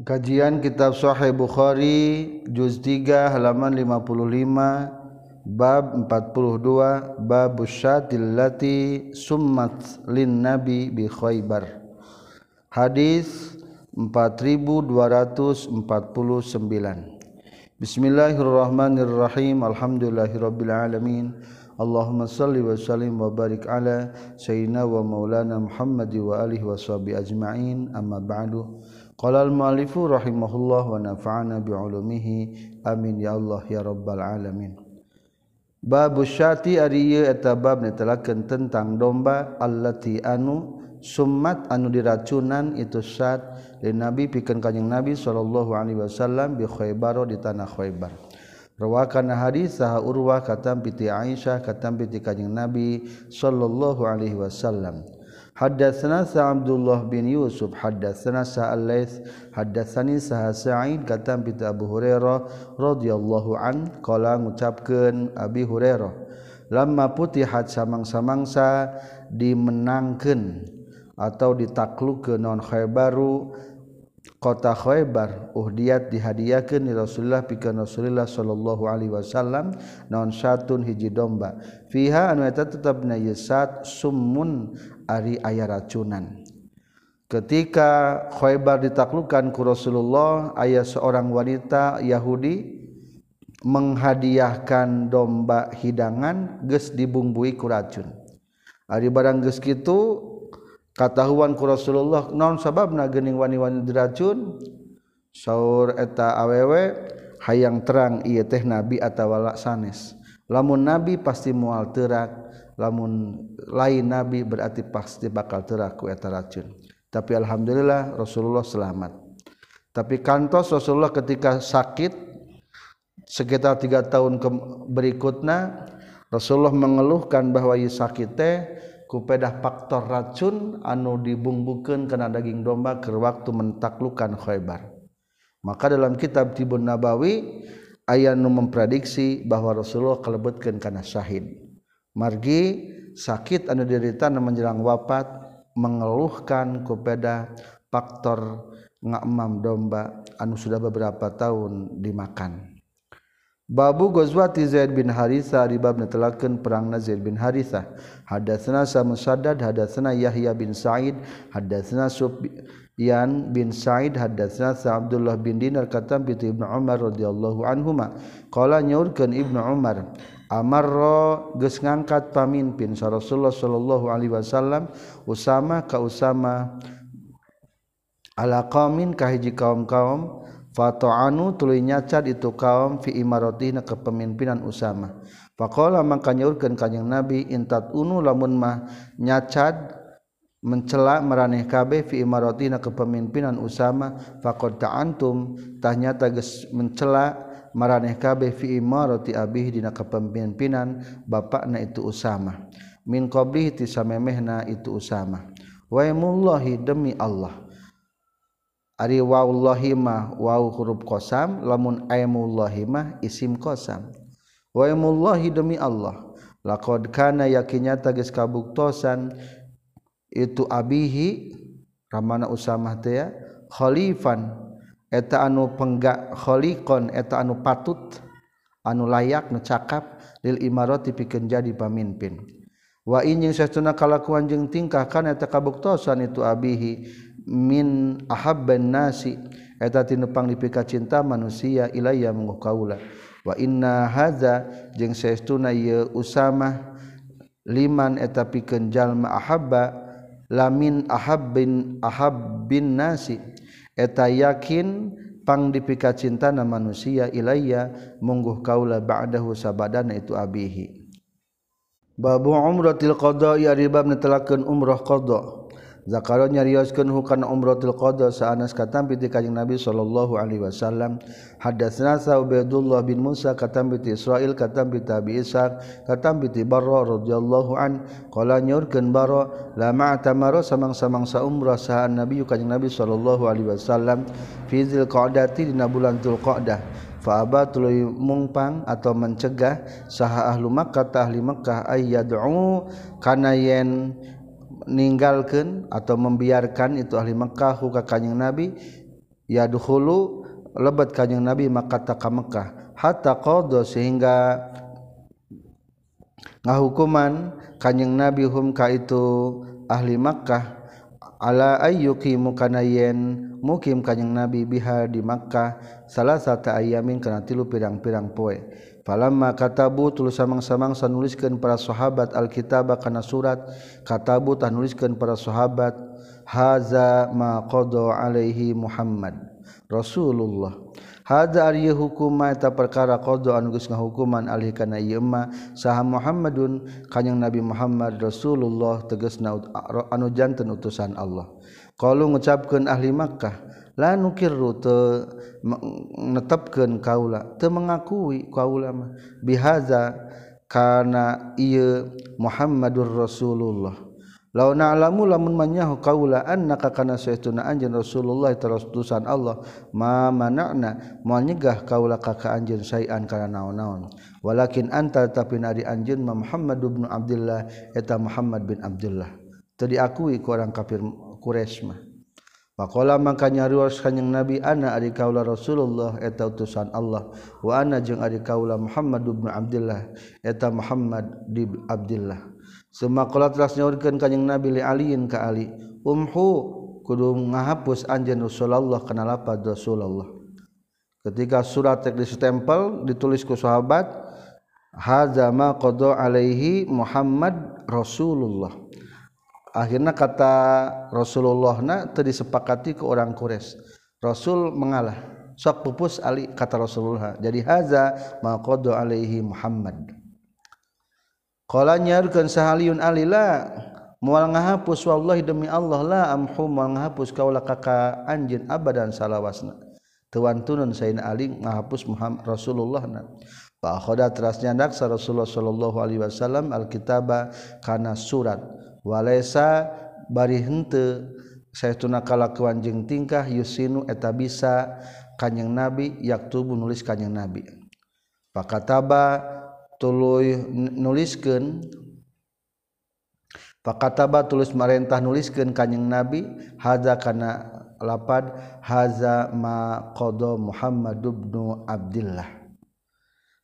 Kajian Kitab Sahih Bukhari juz 3 halaman 55 bab 42 bab syatil lati summat lin nabi bi khaybar. Hadis 4249 Bismillahirrahmanirrahim. Alhamdulillahirabbil alamin. Allahumma salli wa sallim wa barik ala sayyidina wa maulana Muhammad wa alihi wa sahbihi ajmain. Amma ba'du. Qala al-mu'allifu rahimahullah wa nafa'ana bi'ulumihi. Amin ya Allah ya rabbal alamin. Babu syati ari ieu eta bab netelakeun tentang domba allati anu summat anu diracunan itu syat li nabi pikeun kanjing nabi sallallahu alaihi wasallam bi Khaibar di tanah Khaibar. Rawakan hadis saha Urwah katam piti Aisyah katam piti kanjing nabi sallallahu alaihi wasallam. Hadatsana sa Abdullah bin Yusuf hadatsana sa Al-Laits hadatsani sa Sa'id katam bi Abu Hurairah radhiyallahu an qala ngucapkeun Abi Hurairah lamma putihat samang-samangsa dimenangkeun atau ditaklukkeun non Khaybaru kota Khaybar uhdiat dihadiahkeun ni Rasulullah pikeun Rasulullah sallallahu alaihi wasallam naon satun hiji domba. Fiha anu eta tetep na summun ari aya racunan. Ketika Khaybar ditaklukkan ku Rasulullah ayah seorang wanita Yahudi menghadiahkan domba hidangan geus dibumbui ku racun. Ari barang geus kitu katahuan ku Rasulullah non sababna geuning wani-wani diracun? Saur eta awewe hayang terang ieu teh nabi atawa sanes lamun nabi pasti moal terak lamun lain nabi berarti pasti bakal terak ku eta racun. Tapi alhamdulillah Rasulullah selamat. Tapi kantos Rasulullah ketika sakit sekitar tiga tahun ke berikutnya Rasulullah mengeluhkan bahwa ieu sakit teh pedah faktor racun anu dibumbukan kena daging domba ke waktu mentaklukan Khaybar. Maka dalam kitab Tibun Nabawi ayat nu memprediksi bahwa Rasulullah kelebutkan karena syahid margi sakit anu diderita menjelang wafat mengeluhkan kepada faktor ngakmam domba anu sudah beberapa tahun dimakan Babu Ghazwati Zaid bin Haritha di bab netelakeun perangna Zaid bin Haritha. Hadatsna Sa Musaddad, hadatsna Yahya bin Sa'id, hadatsna Sufyan bin Sa'id, hadatsna Sa Abdullah bin Dinar katam bi Ibnu Umar radhiyallahu anhuma. Qala nyaurkeun Ibnu Umar, Amarro geus ngangkat pamimpin sa Rasulullah sallallahu alaihi wasallam Usama ka Usama ala qaumin ka hiji kaum-kaum fato'anu tuluy nyacat itu kaum fi imaratina kepemimpinan Usama. Faqala mangka nyaurkeun kanjing Nabi intat unu lamun mah nyacat mencela meraneh kabeh fi imaratina kepemimpinan Usama faqad ta'antum. Tah nyata geus mencela maraneh kabeh fi imarati abih dina kepemimpinan bapakna itu Usama. Min qablih ti samemehna itu Usama. Wa mullahi demi Allah. Ari wallahi mah wau huruf qasam lamun aimullahi mah isim qasam. Wa mullahi demi Allah. Laqad kana yakinnya tagis kabuktosan itu abihi ramana Usama teh khalifan eta anu penggakholikon eta anu patut anu layak nu cakap lil imaroti pikeun jadi pamimpin. Wa in jeung kalakuan jeung tingkah kana eta kabuktosan itu abihi min ahabban nasi eta tinu panglipika cinta manusia ilaya mungguh kaula. Wa inna hadza jeung saestuna ye usama liman eta pikeun jalma ahabba lamin ahabbin ahabbin nasi. eta yakinpang dipika cintana manusia ilaya mungguh kaula ba'dahu sabadana itu abihi. Babu umratil qada ya ribab netelakeun umrah qada Zakaro nyarioskeun hukana umratul qada saanas katampi ti kanjing Nabi sallallahu alaihi wasallam. Hadatsna Sa'baidullah bin Musa katampi ti Israil katampi Abi Ishaq katampi ti Barra radhiyallahu an. Qala nyurkeun Barra la ma'tamara samang-samang sa umrah saan Nabi kanjing Nabi sallallahu alaihi wasallam fi dzilqa'dati dina bulan Dzulqa'dah Faaba tuluy mungpang atau mencegah saha ahlu Makkah ahli Makkah ayyad'u kana yen meninggalkan atau membiarkan itu ahli Mekkah ka kanjing Nabi ya dahulu lebat kanjing Nabi maka tak Mekkah hatta qadha sehingga ngahukuman kanjing Nabi hum ka itu ahli Makkah ala ayyuki mukanayen mukim kanjing Nabi biha di Makkah salah satu ayamin kana tilu pirang-pirang poe. Falamma katabu tuluy samang-samang sanuliskeun para sahabat alkitaba kana surat katabu tah nuliskeun para sahabat haza ma qada alaihi Muhammad Rasulullah Hada ari hukuma eta perkara qada anu geus ngahukuman alih kana ieu ma saha Muhammadun kanjing Nabi Muhammad Rasulullah tegasna anu janten utusan Allah. Qalu ngucapkeun ahli Makkah la nukir rute netepkeun kaula teu mengakui kaula mah. Bihaza kana ieu Muhammadur Rasulullah. Lau na'lamu lamun manyahu kaula annaka kana sayyiduna anjeun Rasulullah terus tusan Allah. Ma mana'na moal nyegah kaula ka ka anjeun sayan kana naon-naon. Walakin anta tapi ari anjeun Muhammad bin Abdullah eta Muhammad bin Abdullah teu diakui ku orang kafir Quraisy mah. Pakola maka nyarios kanyang Nabi ana ari kaula Rasulullah eta utusan Allah wa ana jeung ari kaula Muhammad bin Abdullah eta Muhammad bin Abdullah. Semakola telah nyaurkeun kanyang Nabi li Aliin ka Ali umhu kudu ngahapus anjeun Rasulullah kana lapad Rasulullah. Ketika surat tek ditempel ditulis ku sahabat hadza ma qada alaihi Muhammad Rasulullah. Akhirnya kata Rasulullah na disepakati ke orang Quraisy. Rasul mengalah. Sok pupus Ali kata Rasulullah. Jadi haza ma qada alaihi Muhammad. Nyarkan sahun Alila mual ngahapus wall demi Allah lah amhu ngahapus kaulah kakak anj abadan salah wasna tuan tunun Say Ali ngahapus Muhammad Rasulullah Pakkhoda terasnya daksa Rasulullah Shallallahu Alaihi Wasallam Alkitaba karena surat walaisa bari hente saya kalakuan jeung tingkah yusinu eta bisa kanyeng nabi yaktubu nulis kanyeng nabi. Pakataba tuluy nuliskeun pakataba tulis marentah nuliskeun kanyeng nabi haza kana lapad haza ma qada Muhammad ibnu Abdullah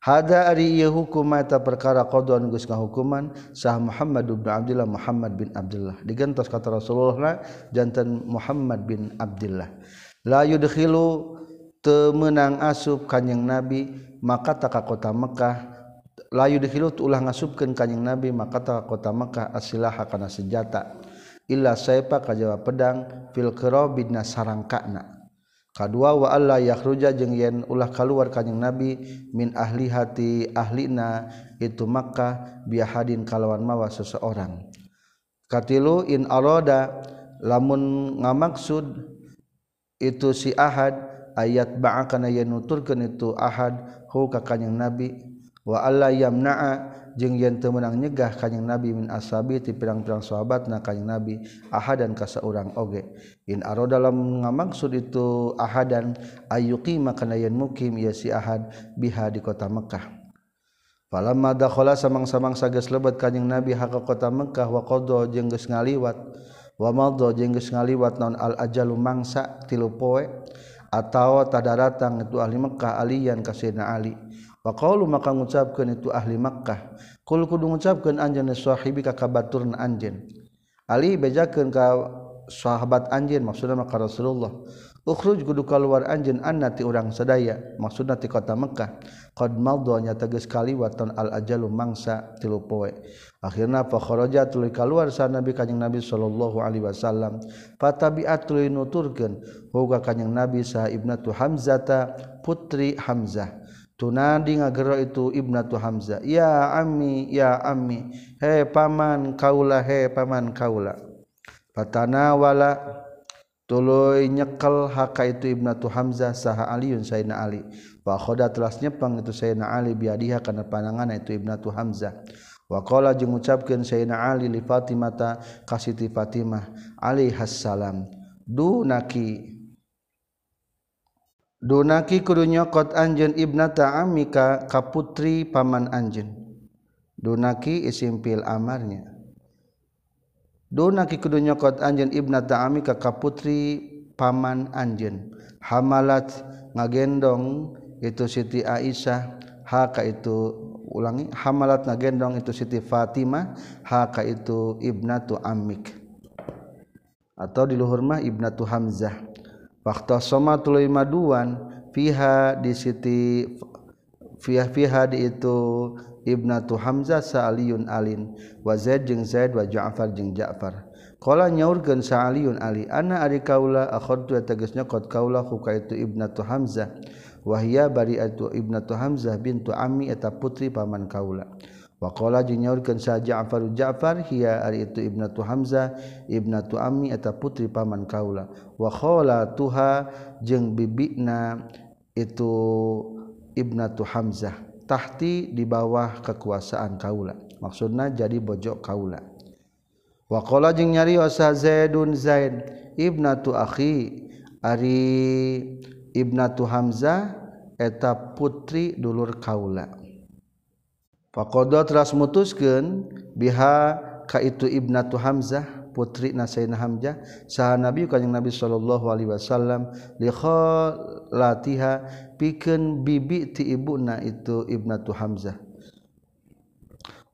Hada ari ieu hukum eta perkara qadwan geus ngahukuman sah Muhammad bin Abdullah Muhammad bin Abdullah. Digentos kata Rasulullah jantan Muhammad bin Abdullah. La yudkhilu teu meunang asup kanjing Nabi maka tak ka kota Mekah. La yudkhilu ulah ngasupkeun kanjing Nabi maka tak ka kota Mekah asilaha kana senjata. Illa sayfa kajaba pedang fil qirabina sarangkana kadua wa alla yakhruja jeung yen ulah kaluar kanjing nabi min ahli hati ahlina itu Makkah biahadin kalawan mawa seseorang. Katilu in arada lamun ngamaksud itu si ahad ayat ba'akana yen nuturkeun itu ahad hu ka kanjing nabi Allah yamna'a jeng yen temenang nyegah kanyeng nabi min asabi ti pirang-pirang sahabat na kanyeng nabi ahadan ka seorang oge. In aro dalam ngamaksud itu ahadan ayyuki maka yen mukim ya si ahad biha di kota Mekah. Falamma dakhala samang-samang sages lebat kanyeng nabi haka kota Mekah wa qadha jeung geus ngaliwat wa madha jeung geus ngaliwat naon al ajalu mangsa tilu poe atau tadaratang itu ahli Mekah aliyan ka Ali Faqalu maka ngucapkeun itu ahli Makkah, kul kudu ngucapkeun anjeun sahibi ka kabaturna anjeun. Ali bejakeun ka sahabat anjeun maksudna maka Rasulullah. Ukhruj kudu keluar anjeun anna ti urang sadaya, maksudna ti kota Makkah. Qad maldanya tegas kali waton al ajalu mangsa tilu poe. Akhirna fa kharaja tuluy keluar sa Nabi kanjing Nabi sallallahu alaihi wasallam. Fatabi'at tuluy nuturkeun hoga kanjing Nabi saha ibnatu Hamzata putri Hamzah. tunadi ngagero itu ibnatu Hamzah. Ya ami ya ami he paman kaula he paman kaula. Patana wala tuluy nyekel haka itu ibnatu Hamzah saha Aliun Sayyidina Ali. Wa khoda telas nyepang itu Sayyidina Ali biadiha kana panangan itu ibnatu Hamzah. Wakola jeung ngucapkeun Sayyidina Ali li Fatimah ka Siti Fatimah alaihi salam. Dunaki Dunaki kudu anjen ibna ta'amika kaputri paman anjen. Dunaki isimpil amarnya. Dunaki kudu anjen ibna ta'amika kaputri paman anjen hamalat ngagendong itu Siti Aisyah Haka itu ulangi hamalat ngagendong itu Siti Fatimah Haka itu Ibnatu Amik atau diluhur mah Ibnatu Hamzah waktu soma tuluy maduan fiha di siti fiha fiha di itu ibnatu Hamzah Sa'aliyun Alin wa Zaid jeung Zaid wa Ja'far jeung Ja'far. Kala nyaurkeun Sa'aliyun Ali ana ari kaula akhadtu tegasna qad kaula huka itu ibnatu Hamzah. Wahia bari itu ibnatu Hamzah bintu Ami eta putri paman kaula. Wakola juniorkan saja Ja'far Ja'far hiya ari itu ibnatu Hamzah ibnatu Ami eta putri paman kaula. Wakola tuha jeung bibina itu ibnatu Hamzah tahti di bawah kekuasaan kaula. Maksudna jadi bojok kaula. Wakola jeung nyarios Zaidun Zaid ibnatu akhi ari ibnatu Hamzah eta putri dulur kaula. Faqadha teras mutuskeun biha ka itu Ibnatu Hamzah putri Nasaina Hamzah saha Nabi kanjing Nabi sallallahu alaihi wasallam li khalatiha pikeun bibi ti ibuna itu Ibnatu Hamzah.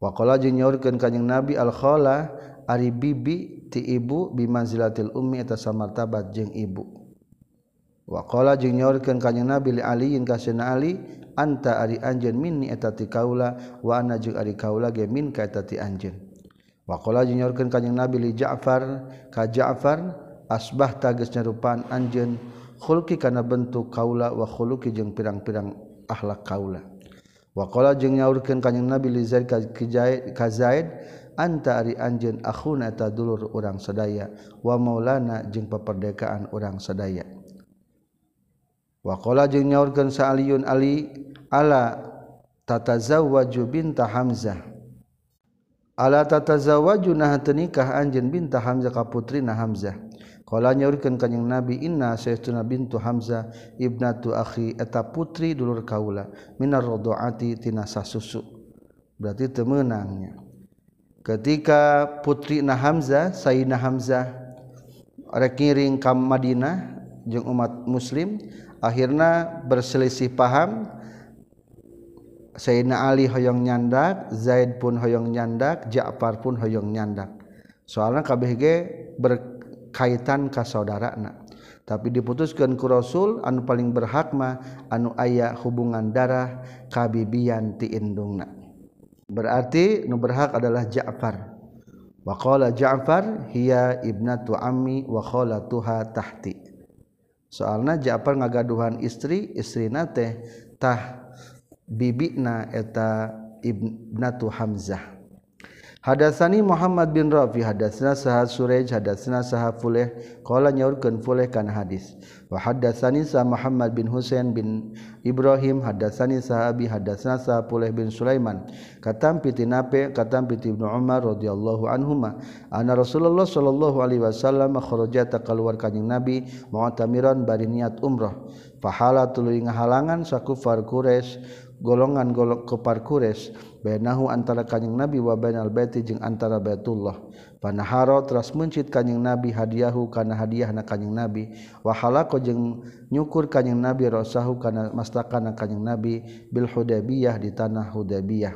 Waqala jeung nyaurkeun kanjing Nabi al khala ari bibi ti ibu bimanzilatil ummi eta samartabat jeung ibu. Wakola jing nyaurkeun ka Kanjeng Nabi li Aliin ka Sayyidina Ali anta ari anjeun minni eta ti kaula wa ana jeung ari kaula ge min ka eta ti anjeun. Wakola jing nyaurkeun ka Kanjeng Nabi li Ja'far ka Ja'far asbah tages nyarupaan anjeun khulqi kana bentuk kaula wa khuluqi jeung pirang-pirang akhlak kaula. Wakola jeung nyaurkeun ka Kanjeng Nabi li Zaid ka Zaid anta ari anjeun akhuna eta dulur urang sadaya wa maulana jeung paperdekaan urang sadaya. Wa qala jeung nyaurkeun sa aliyun ali ala tatazawwaju binta hamzah? Ala tatazawwaju nah nikah anjeun binta hamzah ka putrina hamzah? Qala nyaurkeun kanjing nabi inna sayyiduna bintu hamzah ibnatu akhi eta putri dulur kaula minar radhaati tina sasusu. Berarti temenangnya ketika putri Na Hamzah Sayyidina Hamzah rekiring kam Madinah jeung umat muslim akhirnya berselisih paham Sayyidina Ali hoyong nyandak Zaid pun hoyong nyandak Ja'far pun hoyong nyandak. Soalnya kabeh ge berkaitan ka saudara tapi diputuskan ku Rasul anu paling berhak mah anu aya hubungan darah kabibian ti indungna. Berarti nu berhak adalah Ja'far. Wa qala Ja'far hiya ibnatu ammi wa khalatuha tahti. soalnya Ja'far ngagaduhan istri istrina teh tah bibina eta ibnatu Hamzah. Hadasani Muhammad bin Rafi hadasna saha Suraj hadasna saha Fuleh. Qala nyaurkeun Fuleh kana hadis. Wa hadasani sa Muhammad bin Husain bin Ibrahim hadasani saha Abi hadasna saha Fuleh bin Sulaiman. Katam piti Nafi katam piti Ibnu Umar radhiyallahu anhuma anna Rasulullah sallallahu alaihi wasallam kharaja taqalwar kanjing Nabi mu'tamiran bari niat umrah. Fahala tuluy ngahalangan sakufar Quraisy golongan golok kepar Qures benahu antara kanyeng nabi wa bainal baiti jeung antara Baitullah. Panaharo teras mencit kanyeng nabi hadiahu kana hadiahna kanyeng nabi. Wa halaqo jeung nyukur kanyeng nabi rasahu kana mastakana kanyeng nabi bil Hudaybiyah di tanah Hudaybiyah.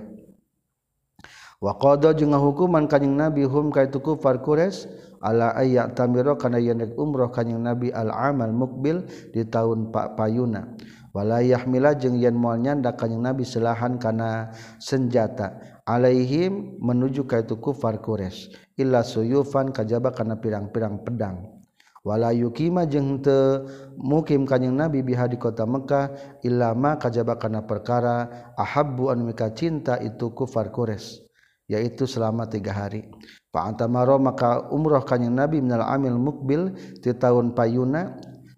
Wa qada jeung hukuman kanjing nabi hum ka itu kufar Quraisy ala ayya tamiro kana yen umroh kanjing nabi al amal mukbil di tahun pak payuna walayah mila jeung yen moal nyanda kanjing Nabi selahan kana senjata alaihim menuju ka itu kufar Quraisy. Illa suyufan kajaba kana pirang-pirang pedang. Wala yukima jeung teu mukim kanjing Nabi biha di kota Mekah. Illa ma kajaba kana perkara ahabbu an mika cinta itu kufar Quraisy yaitu selama tiga hari. Pak Antamaro maka umroh kanjing Nabi minal amil mukbil di tahun payuna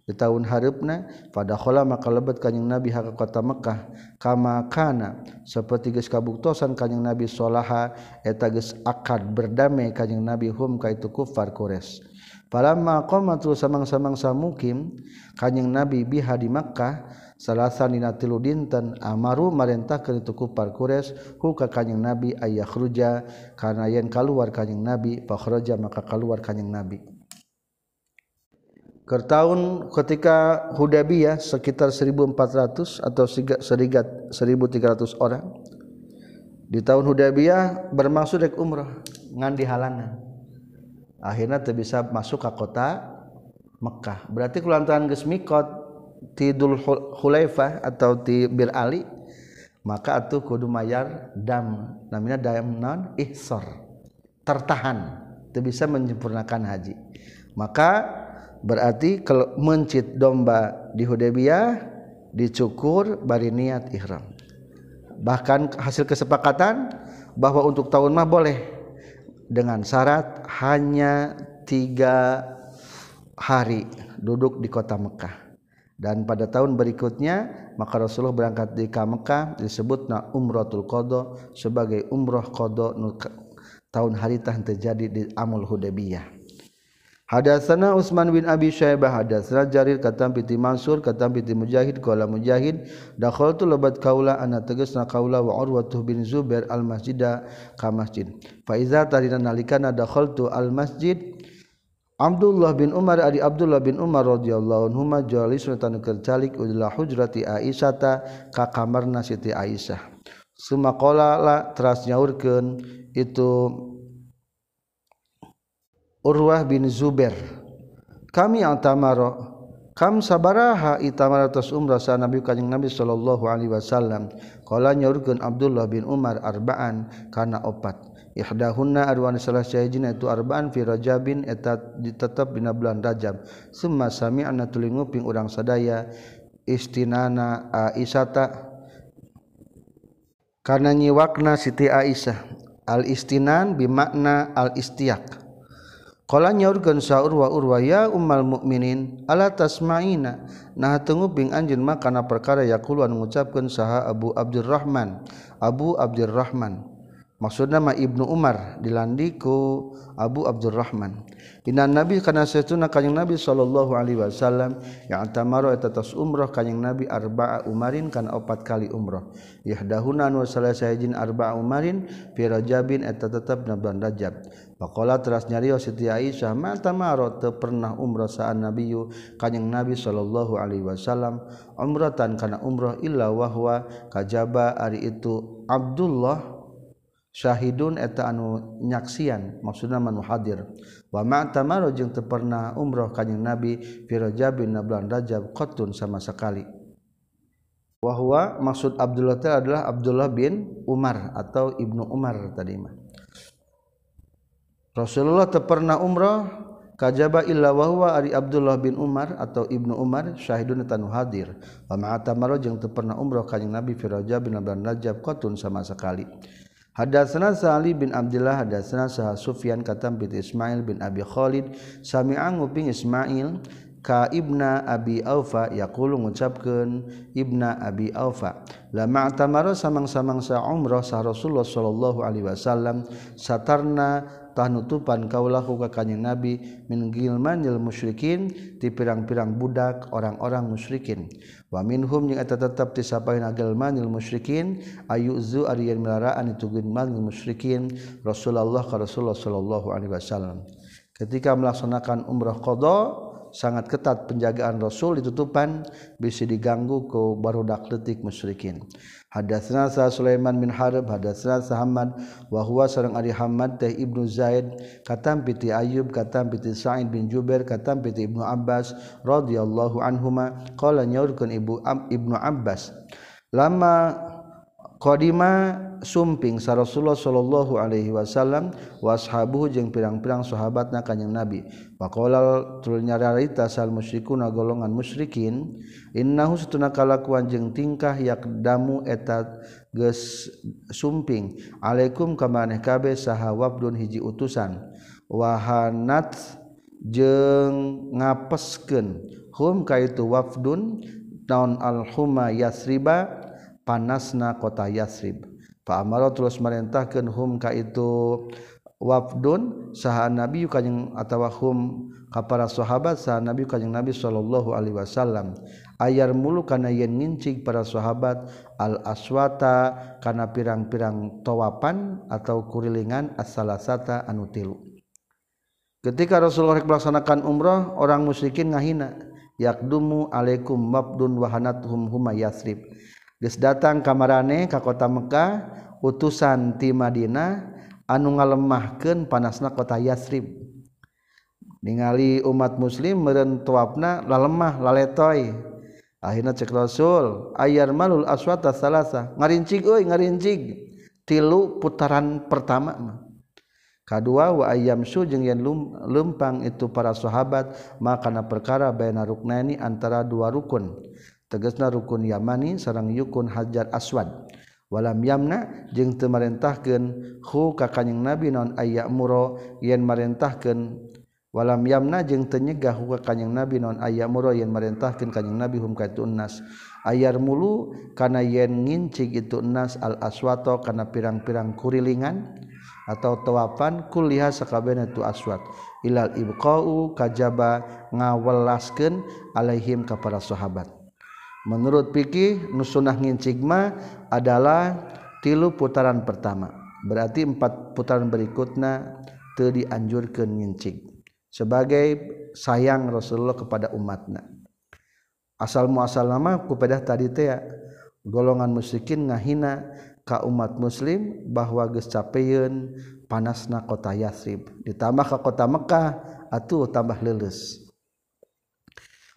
di tahun harapna padakhola maka lebet kanjing nabi haka kota Mekkah kama kana seperti geus kabuktosan kanjing nabi salaha eta geus akad berdamai kanjing nabi hum ka itu kufar Quraisy. Falamma qamatul samang-samang samukim kanjing nabi biha di Mekkah salasa dina tilu dinten amaru marentahkeun itu kufar Quraisy hu ka kanjing nabi ayakhruja kana yen kaluar kanjing nabi fakhraja maka kaluar kanjing nabi. Ke tahun ketika Hudabiyah sekitar 1400 atau serigat 1300 orang. Di tahun Hudabiyah bermaksud dek umrah ngan di halanan akhirnya bisa masuk ke kota Mekkah berarti kulantaran geus mikot tidul Hulaifah atau ti Bir Ali maka atuh kudu mayar dam namanya dam non ihsor tertahan tidak bisa menyempurnakan haji. Maka berarti kalau mencit domba di Hudaybiyah dicukur bari niat ihram. Bahkan hasil kesepakatan bahwa untuk tahun mah boleh. Dengan syarat hanya tiga hari duduk di kota Mekah. Dan pada tahun berikutnya maka Rasulullah berangkat di Mekah disebut na umrotul kodo sebagai umroh kodo tahun hari tah terjadi di Amul Hudaybiyah Hadatsana Utsman bin Abi Syaibah hadatsana Jarir katam piti Mansur katam piti Mujahid qala Mujahid dakhaltu labat kaula ana tegasna kaula wa Urwatuh bin Zubair al masjida ka masjid. Fa iza tarina nalikana dakhaltu al masjid Abdullah bin Umar ari Abdullah bin Umar radhiyallahu anhuma jalisun tan kercalik ila hujrati Aisyah ka kamarna Siti Aisyah. Sumaqala la teras nyaurkeun itu Urwah bin Zubair. Kami altamaro kam sabaraha itamara atas umrah sa nabi kanjing nabi sallallahu alaihi wasallam. Qala nyorkeun Abdullah bin Umar arbaan kana opat. Ihdahunna arwan salah sayajina itu arbaan fi rajabin eta ditetep dina bulan rajab. Summa sami'na tuluy nguping urang sadaya istinana aisyata kana nyiwakna siti aisyah. Al istinan bimakna al istiyak Kala nyaurkeun saur wa urwa ya ummal mukminin ala tasma'ina? Nah tenguping anjeun mah kana perkara yaquluan ngucapkeun saha Abu Abdurrahman. Abu Abdurrahman. Maksudna mah Ibnu Umar dilandi ku Abu Abdurrahman. Inna Nabi kana setuna kanjing Nabi sallallahu alaihi wasallam yang tamaro eta tos umrah kanjing Nabi arba'a umarin kana opat kali umrah yahdahuna wa salasajin arba'a umarin fi rajabin eta tetep na bulan Rajab. Pakola teras nyario Siti Aisyah mata marot te pernah umrah saan nabiyu kanyang nabi sallallahu alaihi wasallam umratan kana umrah illa wahwa kajaba ari itu Abdullah syahidun eta anu nyaksian maksudna manu hadir. Wa ma'ta maro jeung teu pernah umrah kanyang nabi fi rajabin na bulan rajab qatun sama sekali. Wahwa maksud Abdullah teh adalah Abdullah bin Umar atau Ibnu Umar tadi mah. Rasulullah tepernah umroh kajaba illa wahwa ari Abdullah bin Umar atau Ibnu Umar syahidun tanu hadir. Wa ma'ata marojeng tepernah umroh kanjeng Nabi fi Rajab bin Abdul Najab qatun sama sekali. Hadatsana Sa'li bin Abdullah hadatsana Sa'ad Sufyan katam bin Ismail bin Abi Khalid sami'a nguping Ismail ka Ibna Abi Aufa yaqulu ngucapkeun Ibna Abi Aufa. Lama tamaro samang-samang sa umrah sa Rasulullah sallallahu alaihi wasallam satarna tanutupan kaulahu ka kanjing Nabi min gilmanil musyrikin ti pirang-pirang budak orang-orang musyrikin. Wa minhum jeung eta tetep ti sapaeuna gilmanil musyrikin ayuzu ari yen melaraan itu gilmanil musyrikin Rasulullah ka Rasulullah sallallahu alaihi wasallam. Ketika melaksanakan umrah qada sangat ketat penjagaan Rasul ditutupan bisa diganggu ke barudak detik musyrikin. Hadatsna sa Sulaiman bin Harb hadatsna sa Hamad wa huwa sareng ari Hamad teh Ibnu Zaid katam piti Ayub katam piti Sa'id bin Jubair katam piti Ibnu Abbas radhiyallahu anhuma qala nyaurkeun Ibu Ibnu Abbas lama Qadima sumping sa Rasulullah sallallahu Alaihi Wasallam washabuhu jeung pirang-pirang sahabatna kanjing Nabi. nabi tul nyararita sal musyrikuna golongan musyrikin innahu satuna kalakuan jeung tingkah yakdamu eta geus sumping alaikum kamaneh kabeh saha wabdun hiji utusan wahanat jeung ngapeskeun hum kaitu wafdun naon al-huma yasriba panasna kota Yasrib. Paamaro terus merintahkan hum ka itu. Wafdun saha nabi kanjing atawa hum ka para sahabat saha nabi kanjing nabi sallallahu alaihi wasallam. Ayar mulu kana yen ngincik para sahabat al aswata kana pirang-pirang tawapan atau kurilingan as-salasata anu tilu. Ketika Rasulullah rek melaksanakan umrah orang musyrikin ngahina. Yakdumu alaikum mabdun wahanathum huma yasrib. Ges datang kamarane ka kota Mekah utusan ti Madinah anu ngalemahkeun panasna kota Yasrib. Ningali umat muslim meureun tuapna lalemah laletoy Akhirna cek Rasul ayar malul aswata salasa. Ngarincig euy ngarincig. Tilu putaran pertama kedua wa ayam su jeung yen lempang itu para sahabat maka kana perkara baina ruknaini antara dua rukun. tegesna rukun Yamani sarang yukun Hajar Aswad. Walam yamna jeung teu marentahkeun hu ka kanjing Nabi naon aya muro yen marentahkeun. Walam yamna jeung teu nyegah hu ka kanjing Nabi naon aya muro yen marentahkeun kanjing Nabi hum ka nas. Ayar mulu kana yen ngincig itu nas al aswato kana pirang-pirang kurilingan atau tawapan kuliah sakabehna tu aswat ilal ibqau kajaba ngawelaskeun alaihim ka para sahabat. Menurut piih nusunnah ngincigma adalah tilu putaran pertama. Berarti empat putaran berikutnya te dianjurkan ngincig sebagai sayang Rasulullah kepada umatnya asal muasal lama kepada tadi golongan musykin ngahina ka umat muslim bahwa gescapeun panasna kota Yasrib. Ditambah ke kota Mekkah atau tambah lulus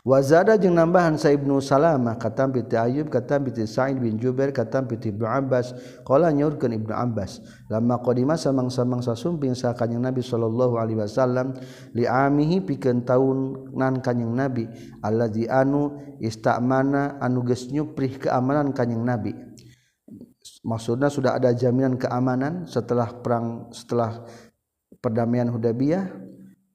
wazada jeung nambahan Saibnu Salamah katam piti Ayub katam piti Sa'id bin Jubair katam piti Ibnu Abbas. Qala nyaurkeun Ibnu Abbas lama qadima samang-samang sumping sa kanjing Nabi sallallahu alaihi wasallam li amihi pikeun taun nan kanjing Nabi allazi anu istamana anu geus nyuprih keamanan kanjing Nabi. Maksudnya sudah ada jaminan keamanan setelah perang setelah perdamaian Hudaybiyah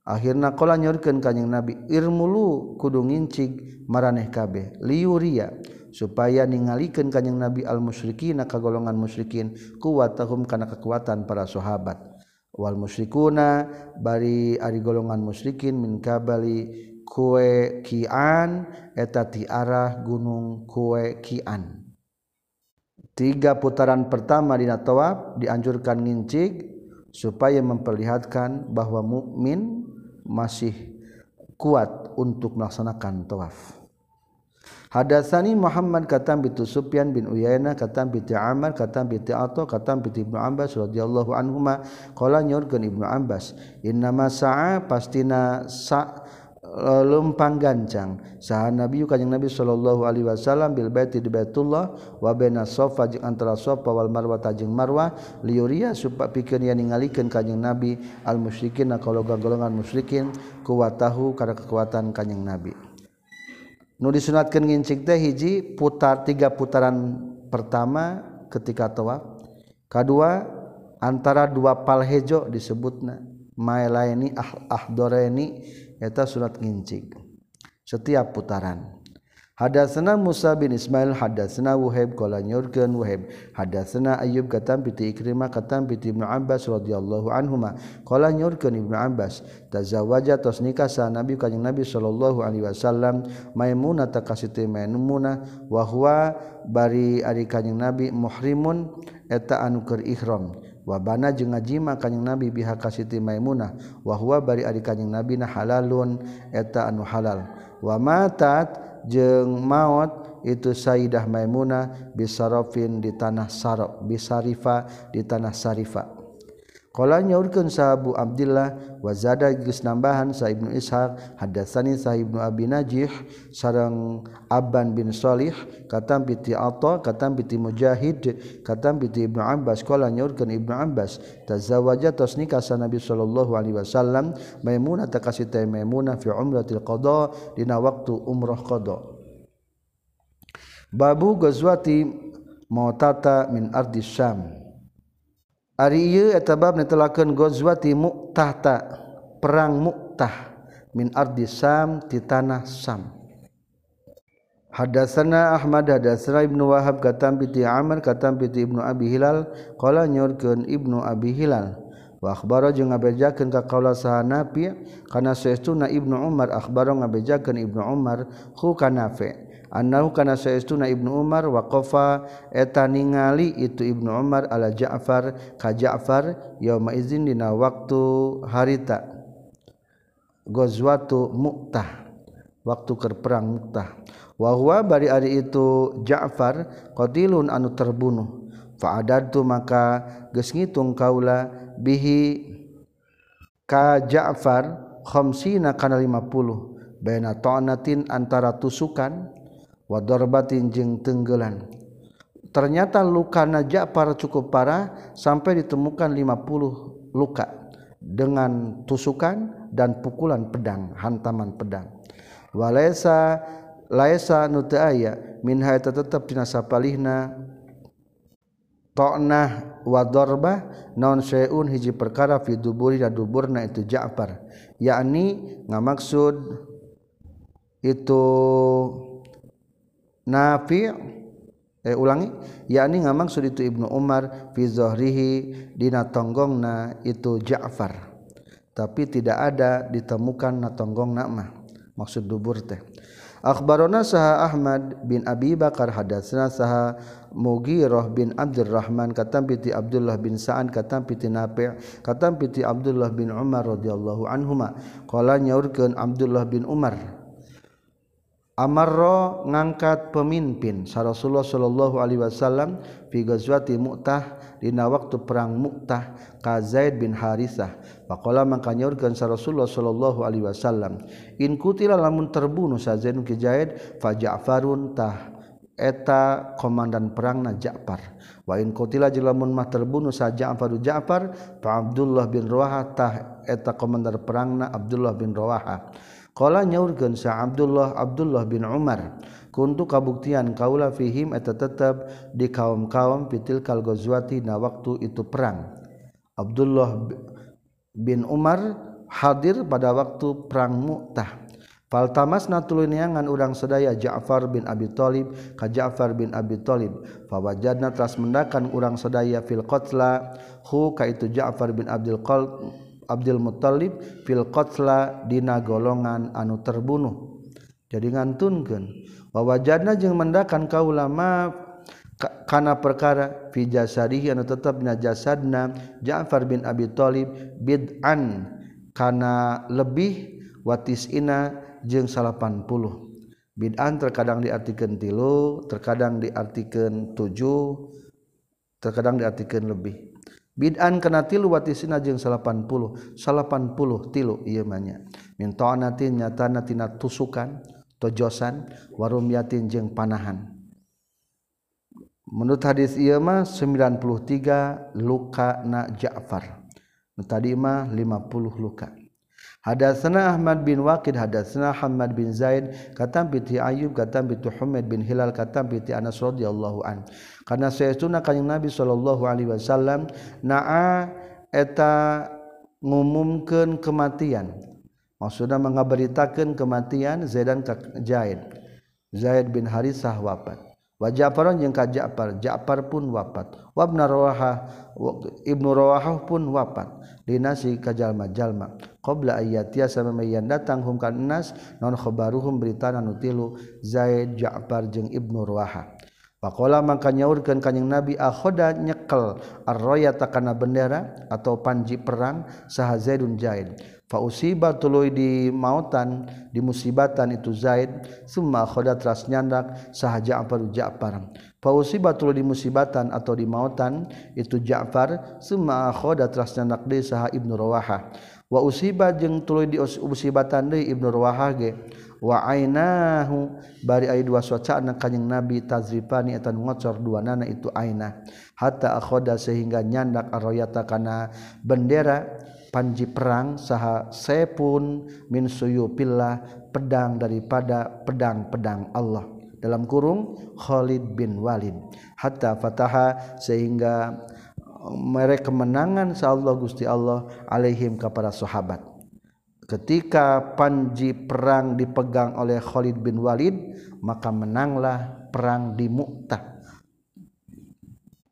akhirnya kola nyorkan kanyang nabi irmulu kudu ngincig maraneh kabeh liuria supaya ningalikan kanyang nabi al musyrikin ka golongan musyrikin kuwatahum kana kekuatan para sahabat. Wal musyrikuna bari ari golongan musyrikin min kabali kue kian eta tiarah gunung kue kian. Tiga putaran pertama dina tawaf dianjurkan ngincig supaya memperlihatkan bahwa mukmin masih kuat untuk melaksanakan tawaf. Hadatsani Muhammad katam bi Sufyan bin Uyainah katam bi Amr katam bi Atha katam bi Ibnu Abbas radhiyallahu anhuma qala nyorkeun Ibnu Abbas inna ma sa'a pastina sa lempang gancang. Saha nabi kanjing nabi sallallahu alaihi wasallam bil baiti di Baitullah wa baina Safa jeung antara Safa wal Marwa jeung Marwa liuria supaya pikeun yang ningalikeun kanjing nabi al musyrikin kalau golongan musyrikin kuwatahu kada kekuatan kanjing nabi. Nu disunatkeun ngincik teh hiji putar tiga putaran pertama ketika tawaf. Kedua antara dua palhejo disebutna mailaini ah ahdoreni eta surat ngincik. Setiap putaran. Hadatsana Musa bin Ismail hadatsana Wahib qala nyurkeun Wahib hadatsana Ayyub katam piti Ikrimah katam piti Ibnu Abbas radhiyallahu anhuma qala nyurkeun Ibnu Abbas. Tazawwaja tos nikah sa Nabi kanjing Nabi sallallahu alaihi wasallam. Maimunah takasih teh Maimunah. Wa huwa bari ari kanjing Nabi muhrimun eta anu keur ihram. wabana jeung ngajima kanyeng nabi biha kasiti maimunah wahwa bari ari kanyeng nabi na halalun eta anu halal. Wa matat jeung maot itu Sayyidah Maimunah bisarofin di tanah Sarok bisarifa di tanah Sarifa. Nyaurkan sahabu Abdulillah wazada Gus nambahan sa Ibnu Ishaq hadatsani sa Ibnu Abi Najih sareng Abban bin Shalih katam piti Atha katam piti Mujahid katam piti Ibnu Abbas. Qala nyaurkeun Ibnu Abbas tazawaja tos nikah sa Nabi sallallahu alaihi wasallam Maimunah takasih teh Maimunah fi umratil qada dina waktu umrah qada. Babu gazwati Mautata min ardi Syam Aritababken gozwati muktahta perang muktah min ardi Sam di tanah Sam. Hadatsana Ahmad hadatsana Ibnu Wahab katam piti Amr katam piti Ibnu Abi Hilal qala nyurkeun Ibnu Abi Hilal. Wa akhbara jeung ngabejakeun ka kaula saha Nafi kana saestuna Ibnu Umar akhbara ngabejakeun Ibnu Umar khu kanafi. Anau kana saestuna Ibnu Umar waqafa eta ningali itu Ibnu Umar ala Ja'far ka Ja'far yauma izin dina waktu harita. Ghazwatu Mu'tah waktu keur perang Mu'tah. Wa huwa bari ari itu Ja'far qatilun anu terbunuh. Fa adadtu maka geus ngitung kaula bihi ka Ja'far khamsina kana 50 baina ta'natin antara tusukan wa darbatin jeung tenggelan. Ternyata lukana Ja'far cukup parah sampai ditemukan 50 luka dengan tusukan dan pukulan pedang hantaman pedang. Walaisa laisa nu teu aya minha eta tetep tina sapalihna ta'nah wa darbah syai'un hiji perkara fi duburi da duburna itu Ja'far. Yakni ngamaksud itu Nafi' eh ulangi yakni ngamaksud itu Ibnu Umar fi zahrihi dina tonggongna itu Ja'far. Tapi tidak ada ditemukan na tonggongna mah. Maksud dubur teh. Akhbarona saha Ahmad bin Abi Bakar hadatsna saha Mughirah bin Abdurrahman katam piti Abdullah bin Sa'an katam piti Nafi' katam piti Abdullah bin Umar radhiyallahu anhuma. Qala nyaurkeun Abdullah bin Umar Amarro ngangkat pemimpin sa Rasulullah sallallahu alaihi wasallam fi ghazwati Mu'tah dina waktu perang Mu'tah ka Zaid bin Harisah. Faqala mangka nyaurkeun sa Rasulullah sallallahu alaihi wasallam in kutila lamun terbunuh sa Zaid bin Zaid fa Ja'farun tah eta komandan perangna Ja'far. Wa in kutila jeung lamun mah terbunuh sa Ja'far Ja'far fa Abdullah bin Rawaha tah eta komandan perangna Abdullah bin Rawaha Kala nyaurkeun sa Abdullah Abdullah bin Umar, kuntu kabuktian kaula fihim eta tetep di kaum-kaum fitil kalgozwati na waktu itu perang. Abdullah bin Umar hadir pada waktu perang Mu'tah. Faltamas natulunyangan urang sedaya Ja'far bin Abi Thalib ka Ja'far bin Abi Thalib fawajadna tras mendakan urang sedaya fil qatla hu ka itu Ja'far bin Abdul Qalb Abdul Muthalib fil qatla dina golongan anu terbunuh. Jadi ngantunkeun. Wa wajadna jeung mendakan kaulama kana perkara fi jasadihi anu tetep dina jasadna Ja'far bin Abi Thalib bid'an kana lebih watisina jeung 80 bid'an terkadang diartikeun tilu terkadang diartikeun tujuh terkadang diartikeun lebih. bid'an kana tilu wati sina jeung 80 80 tilu ieu mah nya mintonatin nyatana tina tusukan tojosan warum yatin jeung panahan. Menurut hadis ieu mah 93 luka na Ja'far. Tadi mah 50 luka. Hadatsana Ahmad bin Waqid hadatsana Hamad bin Zaid katam piti Ayub katam piti Humaid bin Hilal katam piti Anas radhiyallahu an. Kana saytuna kanjing Nabi sallallahu alaihi wasallam naa eta ngumumkeun kematian. Maksudna mengabaritakeun kematian Zaidan ka Zaid. Zaid bin Harisah wafat. wa Ja'farun jeung ka Ja'far. Ja'far pun wafat. Wa Ibnu Rawaha Ibnu Rawaha pun wafat. Linasi ka jalma-jalma qabla ayyatia samayan datang hum kan nas non khabaruhum berita anu tilu Zaid Ja'far jeung Ibnu Rawaha. Pakola maka nyaurkan kanyang Nabi akhoda nyekel arroya takana bendera atau panji perang saha Zaidun Zaid. fausiba tuluy di mautan di musibatan itu Zaid summa khoda teras nyandak sahaja Ja'far Ja'far. Fausiba tuluy di musibatan atau di mautan itu Ja'far summa khoda teras nyandak deui saha Ibnu Rawaha. Wa usiba jeung tuluy di musibatan deui Ibnu Rawaha ge. Wa ainahu bari aya dua swacana kanjing Nabi tazrifani eta ngocor dua nana itu aina. Hatta akhoda sehingga nyandak arroyata kana bendera panji perang saha sepun min suyupillah pedang daripada pedang-pedang Allah. Dalam kurung Khalid bin Walid. Hatta fataha sehingga mereka kemenangan Allah Gusti Allah alaihim kepada sahabat. Ketika panji perang dipegang oleh Khalid bin Walid maka menanglah perang di Mu'tah.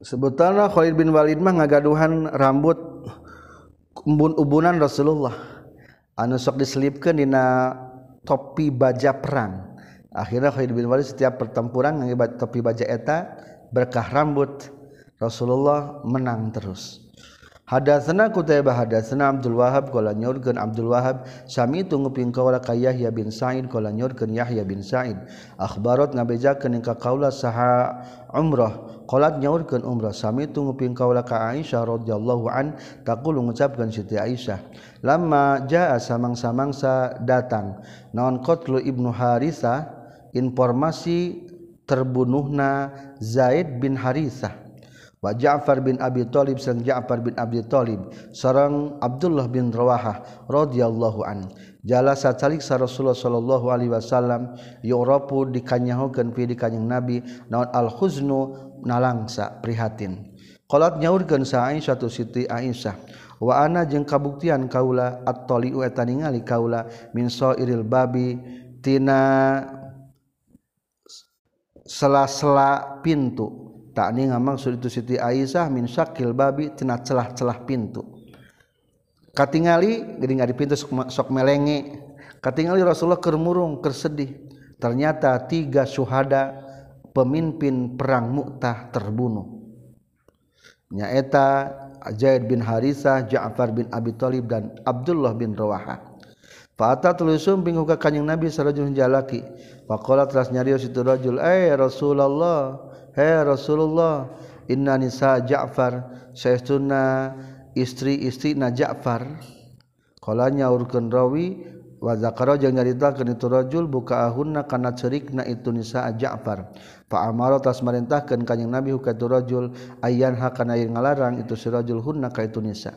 Sebetulnya Khalid bin Walid mah ngagaduhan rambut embun-ubunan Rasulullah. Anu sok diselipkeun dina topi baja perang. Akhirnya Khalid bin Walid setiap pertempuran ngagebat topi baja eta berkah rambut. Rasulullah menang terus. Hada sena ku hada sena Abdul Wahab kala nyorkeun Abdul Wahab. Sami tunggu kaula ka Yahya bin Sa'id kala nyorkeun Yahya bin Sa'id. Akhbarat ngabejakeun ka kaula saha umrah. Qalat nyaurkeun umrah. Sami tunggu kaula ka Aisyah radhiyallahu an taqulu ngucapkeun Siti Aisyah. Lama jaa samang-samangsa datang naon qatlu Ibnu Harithah informasi terbunuhna Zaid bin wa Ja'far bin Abi Thalib sareng Ja'far bin Abi Thalib sareng Abdullah bin Rawahah radhiyallahu an jalasa calik sa Rasulullah sallallahu alaihi wasallam yurapu dikanyahokeun fi kanjing Nabi naon al khuznu nalangsa prihatin. Qalat nyaurkeun sa Aisyah tu Siti Aisyah wa ana jeung kabuktian kaula at-taliu eta ningali kaula min sairil babi tina sela-sela pintu. Maksud itu Siti Aisyah min Syakil babi tena celah-celah pintu. Katingali nggak di pintu sok melenge. Katingali Rasulullah kermurung tersedih ternyata tiga syuhada pemimpin perang Mu'tah terbunuh. Nyaeta Zaid bin Harisah Ja'far bin Abi Thalib dan Abdullah bin Rawaha. Fata tulusum bingung ke kanyang Nabi sarajul jalaki. Faqala teras nyarios itu rajul eh Rasulullah He Rasulullah inna nisa Ja'far saestuna istri-istri na Ja'far. Qala nyaurkeun rawi wa zakara jeung nyaritakeun itu rajul buka ahunna kana cerikna itu nisa Ja'far. Fa amara tas marintahkeun kanjing Nabi ka itu rajul ayyan hakana yang ngalarang itu si rajul hunna ka itu nisa.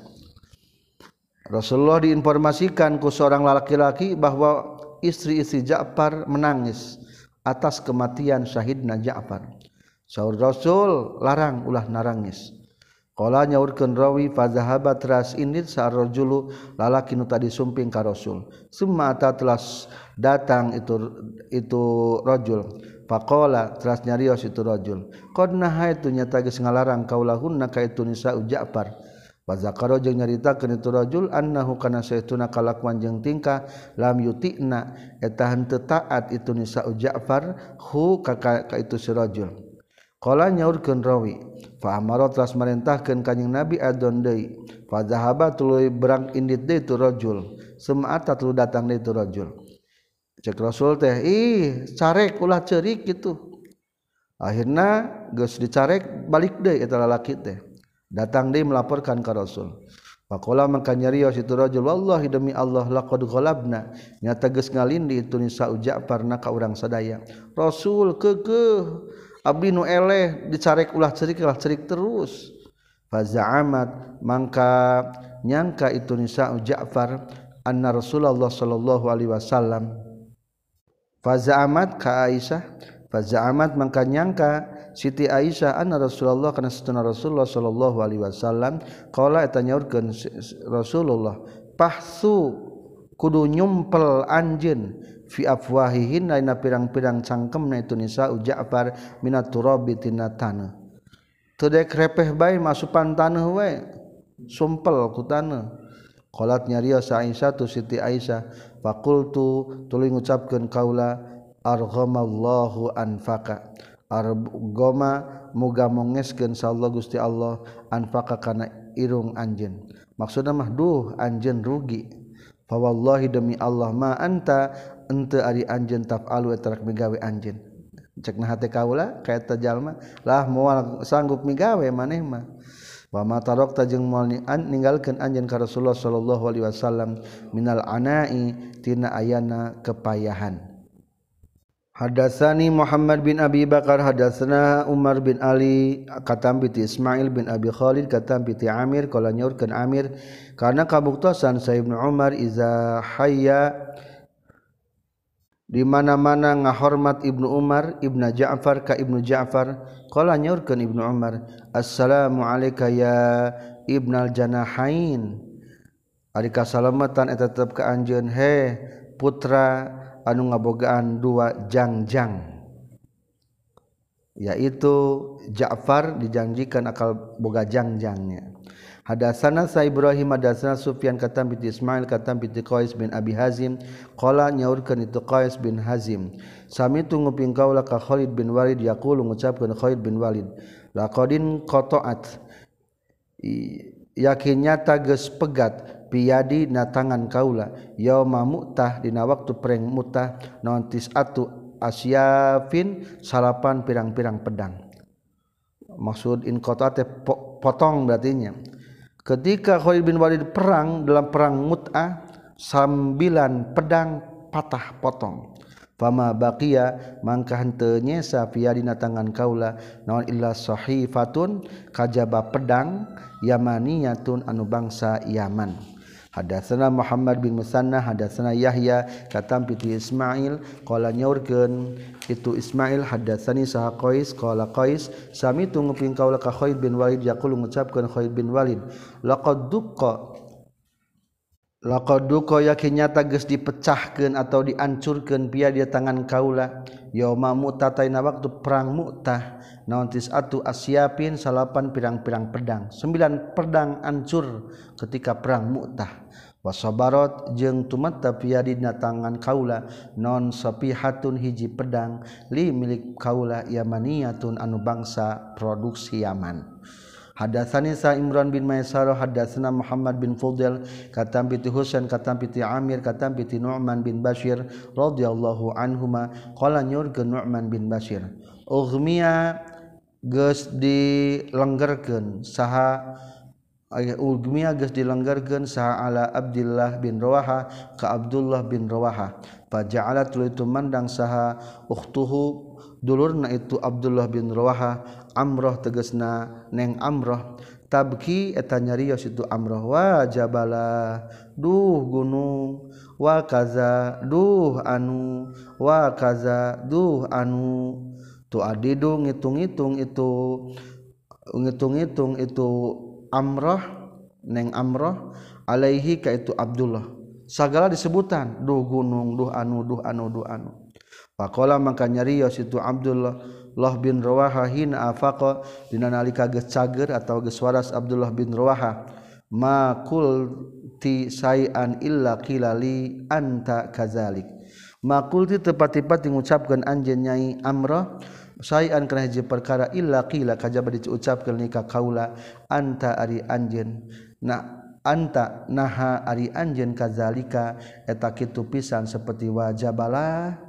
Rasulullah diinformasikan ku seorang laki-laki bahwa istri-istri Ja'far menangis atas kematian syahidna Ja'far. Saur Rasul larang ulah narangis. Kala nyaurkeun rawi fazahaba teras indit sarojulu lalaki nu tadi sumping ka Rasul. Summa telah datang itu itu rajul. Faqala teras nyarios itu rajul. Qad nahaitu nyata geus ngalarang kaulahunna ka itu nisa Ja'far. Wa zakaro jeung nyaritakeun itu rajul annahu kana saytuna kalakuan jeung tingkah lam yutina eta henteu taat itu nisa Ja'far hu ka ka itu si rajul Kala nyaurkeun rawi fa amara telah kanjing Nabi adon deui fa zahaba tuluy berang indit deui tu rajul semata tuluy datang deui tu rajul. Cek Rasul teh ih carek ulah ceurik gitu akhirna geus dicarek balik deui eta lalaki teh. Datang deui melaporkan ka Rasul. Pakola maka nyarios itu rajul wallahi demi Allah laqad ghalabna. Nyata geus ngalindi itu nisa uja parna ka urang sadaya. Rasul kekeh. Abdi nu eleh dicarek ulah cerik ulah cerik terus. Faza'amat mangka nyangka itu nisa Ja'far anna Rasulullah sallallahu alaihi wasallam. Faza'amat ka Aisyah. Faza'amat mangka nyangka Siti Aisyah anna Rasulullah kana satuna Rasulullah sallallahu alaihi wasallam qala eta nyaurkeun Rasulullah pahsu kudu nyumpel anjeun. fi afwahihin lain pirang-pirang cangkem na itu nisa uja'far minat turabi tina tanah. Tedek repeh bae masukan tanah we sumpel ku tanah. Qalat nyarios Aisyah tu Siti Aisyah fakultu tuluy ngucapkeun kaula arghamallahu anfaka argoma muga mongeskeun sallallahu Gusti Allah anfaka kana irung anjeun. Maksudna mah duh anjeun rugi. Fawallahi demi Allah ma anta ente ari anjeun taf'alu tarak migawe anjeun. Cek nah hate kaula kaeta jalma lah moal sanggup migawe maneh mah. Wa ma tarakta jeung moal ninggalkeun anjeun ka Rasulullah sallallahu alaihi wasallam minal anai tina ayana kepayahan. Hadatsani Muhammad bin Abi Bakar hadatsana Umar bin Ali katam bi Ismail bin Abi Khalid katam bi Amir qala nyaurkeun Amir. Karena kabuktosan Sa Ibnu Umar iza hayya di mana-mana ngahormat Ibnu Umar Ibnu Ja'far ka Ibnu Ja'far qala nyaurkeun Ibnu Umar assalamu alayka ya Ibnal Janahain. Ari kasalamatan eta tetep ka anjeun he putra anu ngabogaan dua jangjang. Yaitu Ja'far dijanjikan akal boga jangjangnya. Hadasana sa Ibrahim hadasana Sufyan katam binti Ismail katam binti Qais bin Abi Hazim. Qala nyaurkeun itu Qais bin Hazim. Sami tu nguping kaula ka Khalid bin Walid yaqulu ngucapkeun Khalid bin Walid. Laqadin qata'at. Yakinnya tages pegat piadi na tangan kaula ya mutah dina waktu pereng mutah atu asyafin salapan pirang-pirang pedang. Maksud in teh potong berartinya ketika Khalid bin Walid perang dalam perang Mut'ah sambilan pedang patah potong. Fama baqiya mangka henteu nyesa fiya dina tangan kaula naon illa sahifatun kajaba pedang yamaniyatun anu bangsa Yaman. hadatsana Muhammad bin Musanna hadatsana Yahya katam piti Ismail qala nyaurkeun itu Ismail hadatsani saha Qais qala Qais sami tunggu ping kaula ka Khalid bin Walid yaqulu ngucapkeun Khalid bin Walid laqad duqqa Lakoduko yakin nyata geus dipecahkan atau diancurkan pia dia tangan kaula. Yauma mutataina waktu perang mutah. Nauntis atu asyapin salapan pirang-pirang pedang. Sembilan pedang ancur ketika perang mutah. wasobarot jeng tumata pia dina tangan kaula. Non sapihatun hiji pedang. Li milik kaula yamaniatun anu bangsa produksi Yaman. Hadatsani Sa Imran bin Maisarah hadatsana Muhammad bin Fudel katam piti Husain katam piti Amir katam piti Nu'man bin Bashir radhiyallahu anhuma. Qala nyurkeun Nu'man bin Bashir. Ughmiya geus dilenggerkeun saha Ugmiya geus dilenggerkeun saha ala Abdullah bin Rawaha ka Abdullah bin Rawaha. Faja'ala tuluy mandang saha ukhtuhu dulurna itu Abdullah bin Rawaha amroh tegesna neng amroh. Tabki eta nyarios itu amroh. Wa jabala duh gunung. Wa kaza duh anu. Wa kaza duh anu. Tu adidu ngitung-ngitung itu ngitung-ngitung itu amroh neng amroh. Alaihi ka itu Abdullah. Segala disebutan duh gunung duh anu duh anu duh anu. Pakola maka nyarios itu Abdullah. Loh bin Rawaha hina afaqa dina nalika geus cager atawa geus waras Abdullah bin Rawaha ma qulti sayan illa qilali anta kazalik ma qulti tepat-tepat ngucapkeun anjeun nyai Amrah sayan kana hiji perkara illa qila kajaba diucapkeun nikah kaula anta ari anjeun na anta naha ari anjeun kazalika eta kitu pisan seperti wajabalah.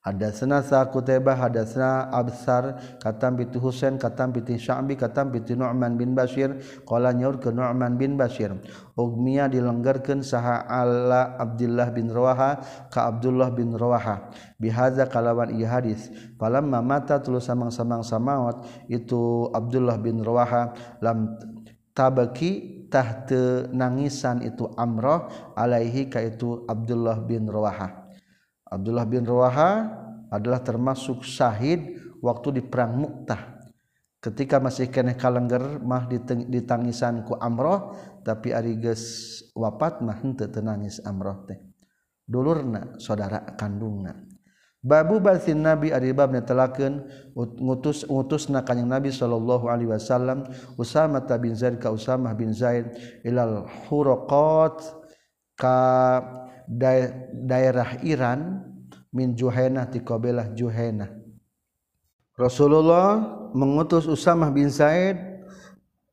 Hadatsana sa Qutaibah hadatsana Absar katam bi Husain katam bi Sya'bi katam bi Nu'man bin Bashir. Qala nyaur ke Nu'man bin Bashir. Ugmiya dilenggerkeun saha ala Abdullah bin Rawaha ka Abdullah bin Rawaha. Bihaza kalawan ieu hadis. Falamma mata tuluy samang-samang samaot itu Abdullah bin Rawaha lam tabaki tahte nangisan itu Amrah alaihi ka itu Abdullah bin Rawaha. Abdullah bin Rawaha adalah termasuk syahid waktu di perang Muktah ketika masih kene kalengger mah ditangisan ku Amroh tapi ari geus wafat mah henteu teu nangis Amroh teh. Dulurna saudara kandungna. Babu balsin nabi ari bab netelakeun ngutus ngutusna kanjing nabi sallallahu alaihi wasallam Usama bin Zaid ka Usamah bin Zaid ilal huraqat ka da daerah Iran min Juhainah ti qabilah Juhainah. Rasulullah mengutus Usamah bin Said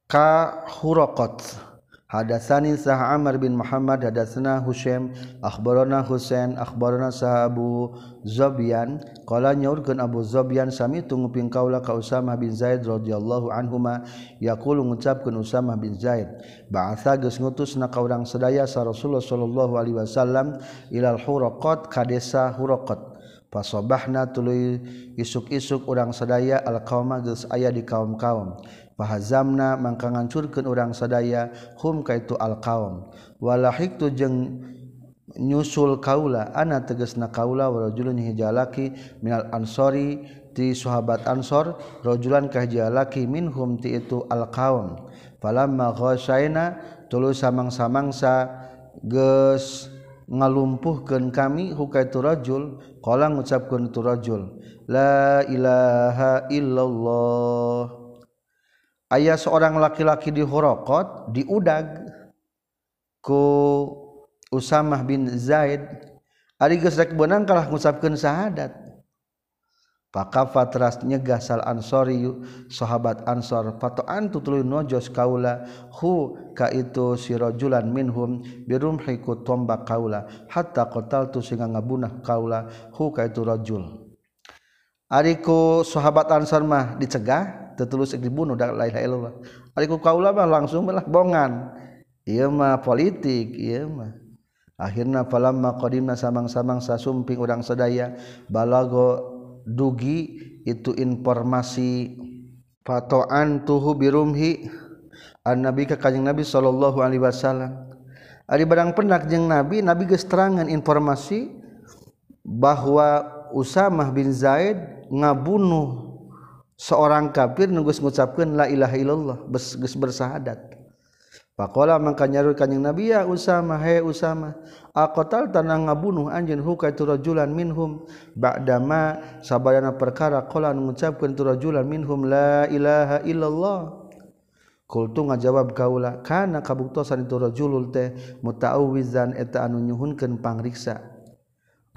ka Huraqat. Hadatsani Sah Amr bin Muhammad hadatsana Husaim akhbarana Husain akhbarana Sahabu Zobyan. Qala nyaurkeun Abu Zobyan sami tunguping kaula ka Usamah bin Zaid radhiyallahu anhuma. Yaqulu ngucapkeun Usamah bin Zaid ba'atsa geus ngutusna ka urang sadaya sa Rasulullah sallallahu alaihi wasallam ilal huraqat ka desa Huraqat. Pasobahna tuluy isuk-isuk urang sadaya al qauma geus aya di kaum-kaum. pahazamna mangka ngancurkeun urang sadaya hum kaitu alqaum. Walahiktu jeung nyusul kaula ana tegasna kaula warajulun hijalaki minal ansori ti sahabat ansor rajulan kahjalaki minhum ti itu alqaum. Falamma ghasyaina tuluy samang-samangsa geus ngalumpuhkeun kami hukaitu rajul qala ngucapkeun tu rajul la ilaha illallah. Ayah seorang laki-laki di Horokot di Udag ku Usamah bin Zaid ari geus rek beunang kalah ngucapkeun syahadat. Pakfatras nyegah sal ansori sahabat ansor patoantu tulu nojos kaula hu ka itu sirojulan minhum birumhiku tombak kaula hatta kotal tu singa ngabunah kaula hu ka itu rojul. Ariku sahabat ansor mah dicegah tetulus dibunuh dak la ilaha illallah. Ariku kaula mah langsung belah bongan mah politik ieu mah. Akhirna falamma qadimna samang-samang sasumping urang sadaya balago dugi itu informasi patoan tuhu birumhi an nabi ka kanjing nabi sallallahu alaihi wasallam. Ari barang penak jeung nabi nabi geus terangan informasi bahwa Usamah bin Zaid ngabunuh seorang kafir nunggus ngucapkan la ilaha illallah geus bersahadat. Pakola mangka nyaru kanjing Nabi ya Usama he Usama aqatal tanang ngabunuh anjeun huka tu rajulan minhum ba'dama sabadana perkara qala ngucapkeun tu rajulan minhum la ilaha illallah. Kultu ngajawab kaula kana kabuktosan itu rajulul teh muta'awwizan eta anu nyuhunkeun pangriksa.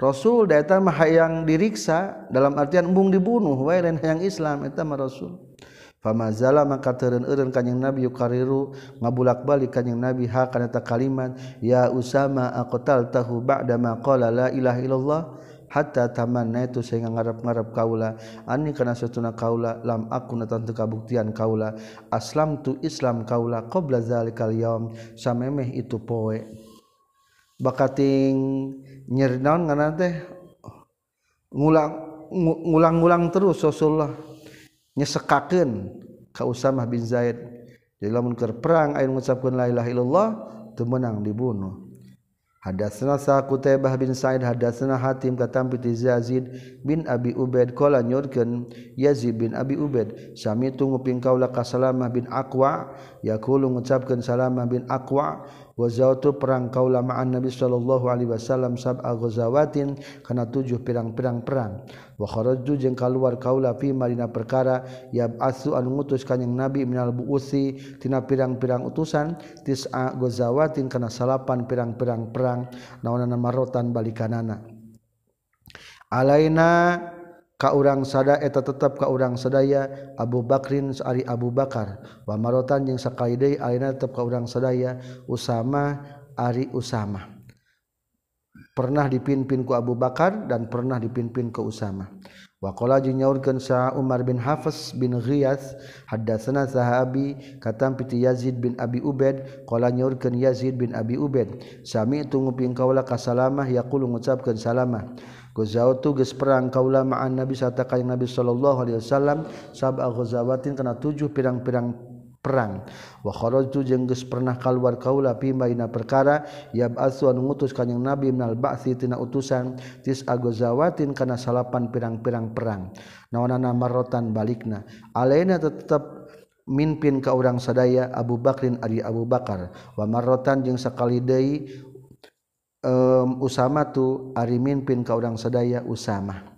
Rasul da eta mah hayang diriksa dalam artian embung dibunuh wae lain hayang Islam eta mah Rasul. Pamazala maka teren-eren kanyang Nabi yukariru ngabulak-balik kanyang Nabi ha kana ta kalimat ya Usama aqtal tahu ba'da ma qala la ilaha illallah hatta tamanna itu sehingga ngarap-ngarap kaula. Ani kana satuna kaula lam aku natan teu kabuktian kaula aslam tu Islam kaula qabla zalikal yaum samemeh itu poe. Bakating nyer naon ngana teh ngulang ngulang-ngulang terus Rasulullah. Nyesekakeun ka Usamah bin Zaid. Jadi lamun keur perang aya ngucapkeun la ilaha illallah teu meunang dibunuh. Hadatsna sa Qutaibah bin Sa'id hadatsna Hatim katampi ti Yazid bin Abi Ubaid qala nyurkeun Yazid bin Abi Ubaid sami tu nguping kaula ka Salamah bin Aqwa. Yaqulu ngucapkeun Salamah bin Aqwa wazautu perang kauulamaan Nabi Shallallahu Alaihi Wasallam sabzawatin karena tujuh pirang-pirang perang. Wakhoroju jeng keluar kaula fi marina perkara yab asu anu ngutus kanyang Nabi minal buusi tina pirang-pirang utusan tis'a gozawatin kana salapan pirang-pirang perang naonan marotan balikanana. Alaina ka urang sada eta tetap ka urang sadaya Abu Bakrin Ari Abu Bakar. Wamarotan yang sakaide akhirnya tetap ka urang sadaya Usama Ari Usama. Pernah dipimpin ku Abu Bakar dan pernah dipimpin ke Usama. Waqa nyaurkan sa Umar bin Hafiz bin Riyadz hadasana sahabi katampiti Yazid bin Abi Ubed qala nyaurkan Yazid bin Abi Ubed sami itu nguping kaula kasalamah yaqulu ngucapkeun salamah. Ghazawtu geus perang kaula ma'an Nabi sarta kanjeng Nabi sallallahu alaihi wasallam sab'a ghazawatin kana tujuh pirang-pirang perang. Wa kharajtu jeung geus pernah kaluar kaula fi baina perkara yab'atsu anu ngutus kanjing Nabi minal ba'si tina utusan tis agazawatin kana salapan pirang-pirang perang. Naonana marrotan balikna. Alaina tetep mimpin ka urang sadaya Abu Bakrin ari Abu Bakar. Wa marrotan jeung sakali deui um, Usama tu ari mimpin ka urang sadaya Usama.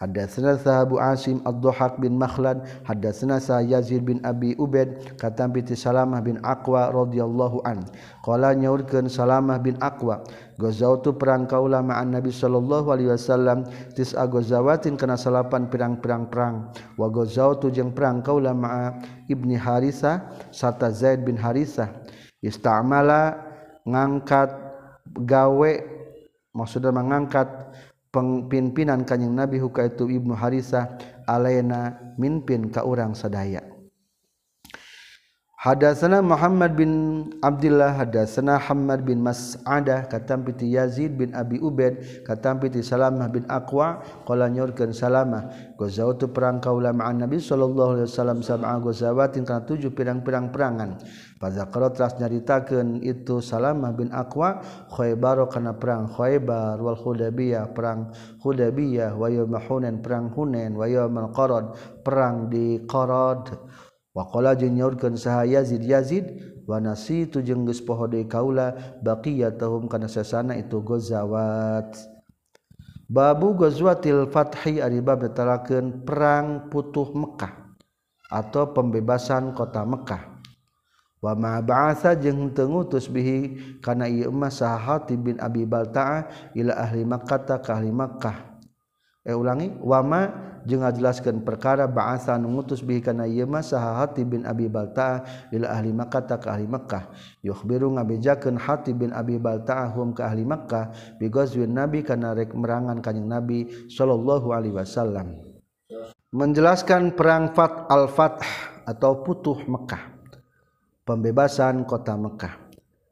Hadatsana Sahabu Asim Ad-Dhahak bin Makhlad hadatsana Sa Yazid bin Abi Ubaid katam bi Salamah bin Aqwa radhiyallahu an. Qala nyaurkeun Salamah bin Aqwa gazautu perang kaula ma'an Nabi sallallahu alaihi wasallam tis agazawatin kana salapan pirang-pirang perang. Wa gazautu jeung perang kaula ma'a Ibni Harisah serta Zaid bin Harisah istamala ngangkat gawe maksudnya mengangkat pengpimpinan kanyeng Nabi huka itu Ibnu Harisah alena mimpin ka urang sadaya. Hadasana Muhammad bin Abdullah hadasana Muhammad bin Mas'adah katam piti Yazid bin Abi Ubaid katam piti Salamah bin Aqwa qala nyorkeun Salamah. Gozautu perang kaula ma'an Nabi sallallahu alaihi wasallam sab'a gozawatin kana tujuh pirang-pirang perangan. Fazakara teras nyaritakeun itu Salamah bin Aqwa Khaybar kana perang Khaybar wal Hudaybiyah perang Hudaybiyah wa yaum Hunain perang Hunain wa yaum Qarad perang di Qarad Wakola jeung nyaurkeun saha Yazid Yazid wa nasitu jeung geus poho deui kaula baqiyatahum kana sasana itu gozawat. Babu ghazwatil fathi ari bab perang putuh Mekah atau pembebasan kota Mekah. Wa ma ba'atsa jeung teu ngutus bihi kana ieu mah saha Hatib bin Abi Balta'ah ila ahli Makkah ka ahli Makkah. Eh ulangi wa ma jeung ngajelaskeun perkara ba'atsa nu ngutus bihi kana ieu mah saha Hatib bin Abi Balta ila ahli Makkah ka ahli Makkah. Yukhbiru ngabejakeun Hatib bin Abi Balta'ah hum ka ahli Makkah bi ghazwin Nabi kana rek merangan kanjing Nabi sallallahu alaihi wasallam. Menjelaskan perang Fat al-Fath atau Putuh Mekah pembebasan kota Mekah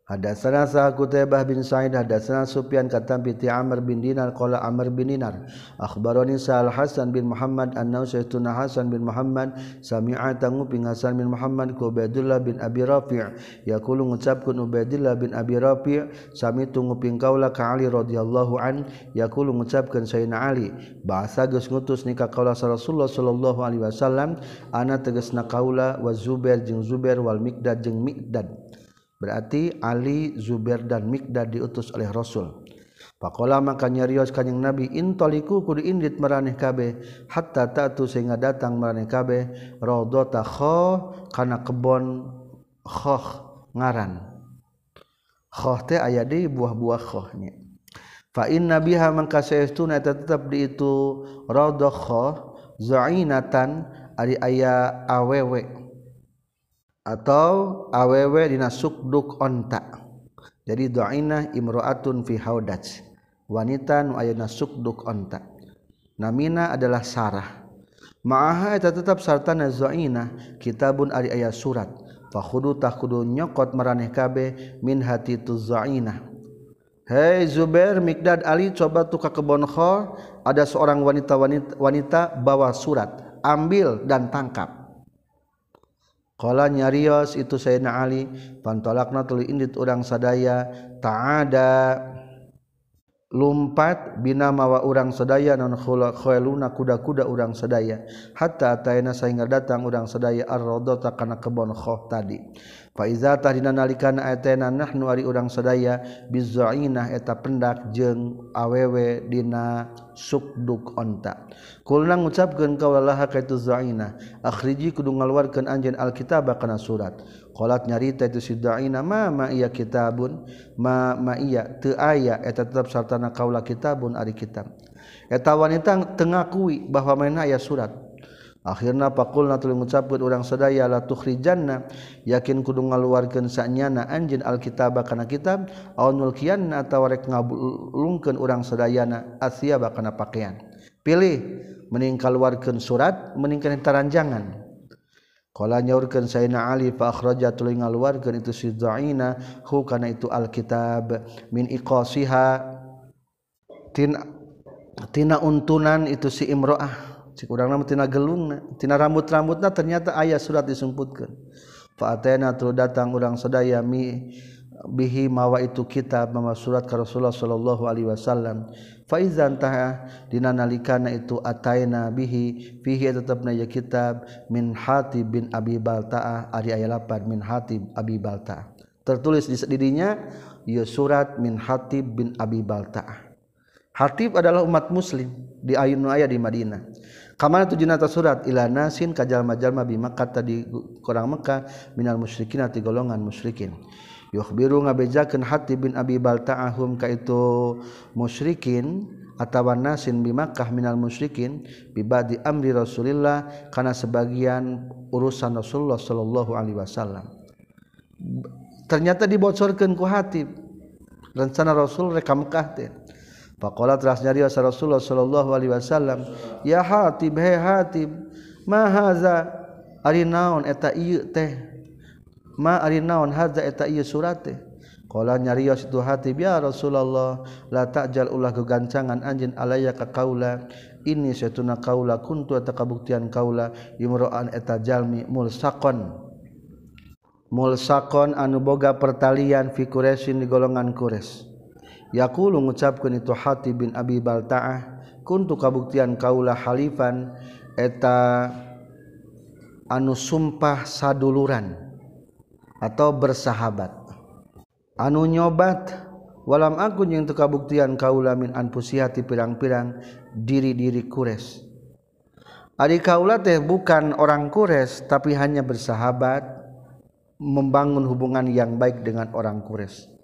Hadatsana sa Qutaibah bin Sa'id hadatsana Sufyan katam piti Amr bin Dinar qala Amr bin Dinar akhbarani Sa'al Hasan bin Muhammad annahu saytuna Hasan bin Muhammad sami'a tangu ping Hasan bin Muhammad ku Ubaidillah bin Abi Rafi' yaqulu ngucapkeun Ubaidillah bin Abi Rafi' sami tungu ping kaula ka Ali radhiyallahu an yaqulu ngucapkeun Sayyidina Ali bahasa geus ngutus ni ka kaula Rasulullah sallallahu alaihi wasallam ana tegasna kaula wa Zubair jeung Zubair wal Miqdad jeung Miqdad berarti Ali Zubair dan Mikdad diutus oleh Rasul. Pakola maka nyarios kanyang Nabi intoliku kudu indit meraneh kabeh hatta ta'tu sehingga datang meraneh kabeh raudata kho kana kebon khoh ngaran. Khoh teh aya di buah-buah khohnya fa inna biha mangka saestuna tetap di itu raudh khoh zainatan ari aya awewe atau awewe dina sukduk onta. Jadi doaina imro'atun fi haudaj wanita nu ayana sukduk onta. Namina adalah sarah. Ma'aha eta tetap sartana zaina kitabun ari aya surat. Fakhudu kudu nyokot maraneh kabe min hati tu zaina Hei Zubair, Mikdad, Ali, coba tuh ke kebon kho, ada seorang wanita wanita bawa surat, ambil dan tangkap. Kala nyarios itu Sayyidina Ali pantolakna tuluy indit urang sadaya ta'ada. lumpat bina mawa urang sedaya nonkhoeluna kuda-kuda urang sedaya hatta ataina sehingga datang urang sedaya arrodota kana kebon khoh tadi. Faiza tahdina nalikana ataina nahnu ari urang sedaya bizainah eta pendak jeung awewe dina sukduk onta. Kulna ngucapkeun kaulalaha ka itu zainah akhriji kudu ngaluarkeun anjeun alkitab kana surat. kolat nyarita itu sidaina ma ma iya kitabun ma ma iya teu aya eta tetap sartana kaula kitabun ari kitab. Eta wanita tengakui bahwa mana aya surat. Akhirna faqulna tuluy ngucapkeun urang sadaya la tukhrijanna. Yakin kudu ngaluarkeun sanyana anjeun alkitaba kana kitab aw nulkiyanna atawa rek ngabulungkeun urang sadayana asyaba kana pakaian. Pilih meningkaluarkeun surat meningkal taranjangan. Kala nyaurkeun Sayyidina Ali fa akhraja tuluy ngaluarkeun itu si Zaina hu kana itu alkitab. Min iqasiha tin tina untunan itu si imroah. Si urang nama tina gelungna tina rambut-rambutna ternyata ayat surat disumputkeun fa atena tuluy datang urang sadaya mi bihi mawa itu kitab mama surat ka Rasulullah sallallahu alaihi wasallam. Fa idzan taha dina nalikana itu ataina bihi fihi tetepna ya kitab min Hatib bin Abi Baltaah ari aya lapan min Hatib Abi Baltaah. Tertulis di didinya ya surat min Hatib bin Abi Baltaah. Hatib adalah umat muslim di ayun ayat di Madinah. Kamana tu jenata surat? Ila nasin kajal majalma bi Makkah tadi kurang Mekah minal musyrikin ati golongan musyrikin. ybiru ngabejakan hati bin Abi Baltaahhum ka itu musyrikin atawa nasin bimakah minal musyrikin bibadi amri Rasulillah karena sebagian urusan Rasulullah Shallallahu Alaihi Wasallam. Ternyata dibocorkan ku hatib. Rencana Rasul rekam kahtin Pakola telah nyari Rasulullah Shallallahu Alaihi Wasallam ya hatib he hatib mahaza ari naon eta ieu teh? ma ari naon hadza eta ieu surat teh qala nyarios itu hati biar Rasulullah la ta'jal ulah kegancangan anjeun alaya ka kaula. Ini satuna kaula kuntu eta kabuktian kaula. Imro'an eta jalmi mulsaqon mulsaqon anu boga pertalian fi Quraisyin di golongan Quraisy. Yaqulu ngucapkeun itu hati bin Abi Balta'ah kuntu kabuktian kaula halifan eta anu sumpah saduluran. atau bersahabat. Anu nyobat walam akun yang tukabuktian kaula min anfusihati pirang-pirang diri-diri kures. Ari kaula teh bukan orang kures tapi hanya bersahabat membangun hubungan yang baik dengan orang kures.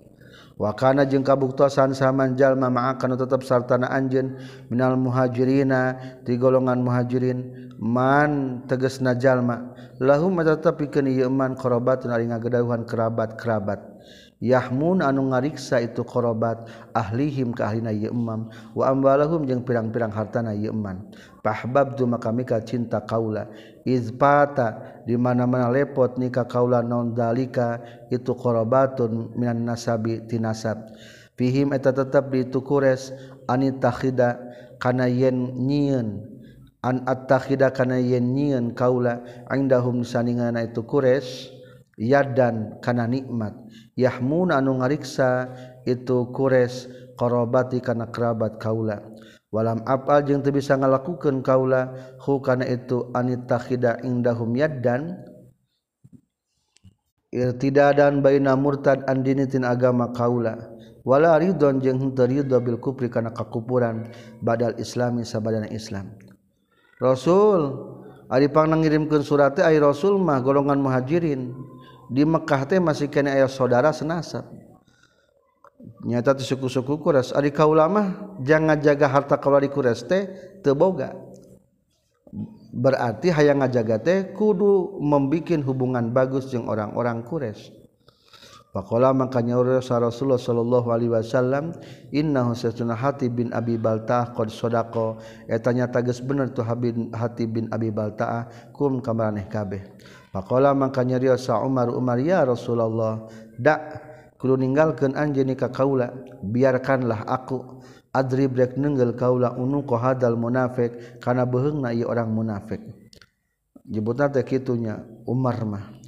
wakana jeung kabuktosan samanjallma maakan tetap sartana anjen minal muhajirina di golongan muhajirin man teges najallma lahum tetap pikeun ieu man qarabatun ari ngagedauhan kerabat-kerabat. Yahmun anu ngariksa itu qarabat ahlihim ka ahlina ieu imam wa amwalahum jeung pirang-pirang hartana ieu iman pahbab tu maka mika cinta kaula. Izpata di mana-mana lepot nikah kaula non dalika itu qarabatun minan nasabi tinasab fihim eta tetap di tukures anitakhida kana yen nyieun an attakhida kana yen nyieun kaula indahum saningana itu kures yadan kana nikmat. Yahmun anu ngariksa itu kures qarabati kana kerabat kaula. walam apal jeung teu bisa ngalakukeun kaula hu kana itu anitakhida indahum yaddan irtidadan baina murtad an dinitin agama kaula. Wala ridon jeung henteu ridho bil kufri kana kakupuran badal islami sabadana islam. Rasul ari pang ngirimkeun surat teh ai rasul mah golongan muhajirin di Mekkah teh masih kana aya saudara senasab. nyata suku-suku kuras ari kaulama jangan jaga harta kaula di kuras teh teu boga. Berarti hayang ngajaga teh kudu membikin hubungan bagus jeung orang-orang kures. Pakola makanya Rasulullah Shallallahu Alaihi Wasallam innahu sesuna hati bin Abi Baltah qad sodako etanya geus bener tuh habin hati bin Abi Baltah kum kamaraneh kabeh. Pakola makanya Sa Umar Umar ya Rasulullah dak meninggalkan anj nikah kaula biarkanlah aku adri break nenggel kaula un ko hadal munafik karena beheng na orang munafik. Jebut gitunya Umarmah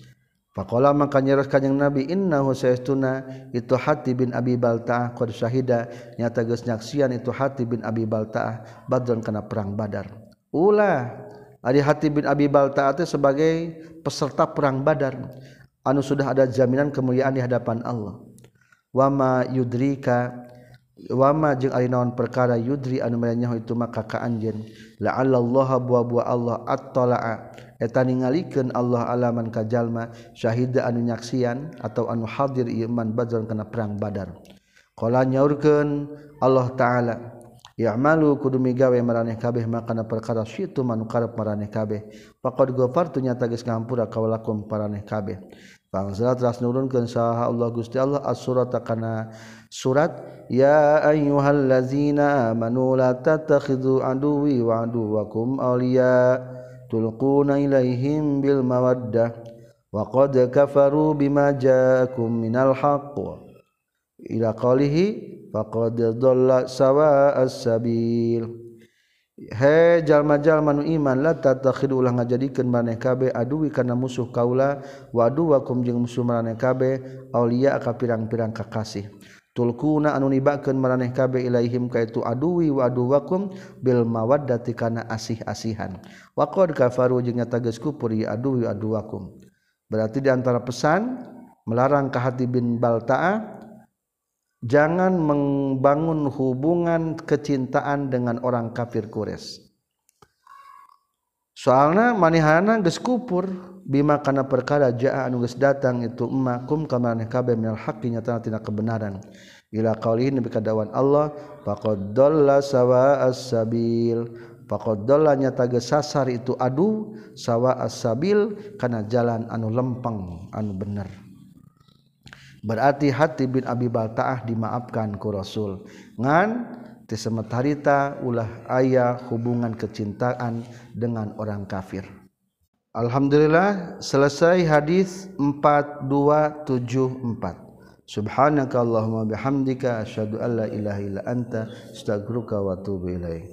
Pakkola maka nyeraskan yang nabi inna tuna itu hati bin Abi Balta q syahida. Nyata gesnyaksian itu hati bin Abi Baltaah badron karena perang badar. Ulah hati bin Abi Balta sebagai peserta perang badar. Anu sudah ada jaminan kemuliaan di hadapan Allah wama yudrika wama jeung ari naon perkara yudri anu merenyaho itu maka ka anjeun la'allallaha bua-bua Allah attala'a eta ningalikeun Allah alaman ka jalma syahida anu nyaksian atau anu hadir ieu man badran kana perang badar qala nyaurkeun Allah taala Ya'malu kudu migawe maraneh kabeh makana perkara syitu manu karep maraneh kabeh. Faqad ghafartu nyata geus ngampura kawalakum maraneh kabeh. Pangzal telah nurunkan saha Allah Gusti Allah. As-surat kana surat ya ayyuhallazina amanu la tattakhidhu aduwi wa aduwakum awliya tulquna ilaihim bil mawaddah wa qad kafaru bima ja'akum minal haqq ila qalihi faqad dhalla sawa'as sabil he jalma-jal manu iman la tatakhidu ulah ngajadikeun maneh kabeh aduwi kana musuh kaula wa aduwakum jeung musuh maneh kabeh aulia ka pirang-pirang kakasih. Tulkuna anu nibakeun maneh kabeh ilaihim ka itu aduwi wa aduwakum bil mawaddati kana asih-asihan. Wa qad kafaru jeung nyata geus kufur ya aduwi aduwakum berarti di antara pesan melarang ka hati bin balta'a jangan membangun hubungan kecintaan dengan orang kafir Quraisy. Soalnya manihana geus kupur bima kana perkara jaa anu geus datang itu makum kamane kabe minal haqqi nyata tina kebenaran. Ila qaulihi nabi kadawan Allah faqad dalla sawa as-sabil. Faqad dalla nyata geus sasar itu adu sawa as-sabil kana jalan anu lempeng anu bener. Berarti hati bin Abi Baltaah dimaafkan ku Rasul. Ngan tisemetarita ulah ayah hubungan kecintaan dengan orang kafir. Alhamdulillah selesai hadis 4274 Subhanaka Allahumma bihamdika asyhadu an la ilaha illa anta astaghfiruka wa atubu ilaik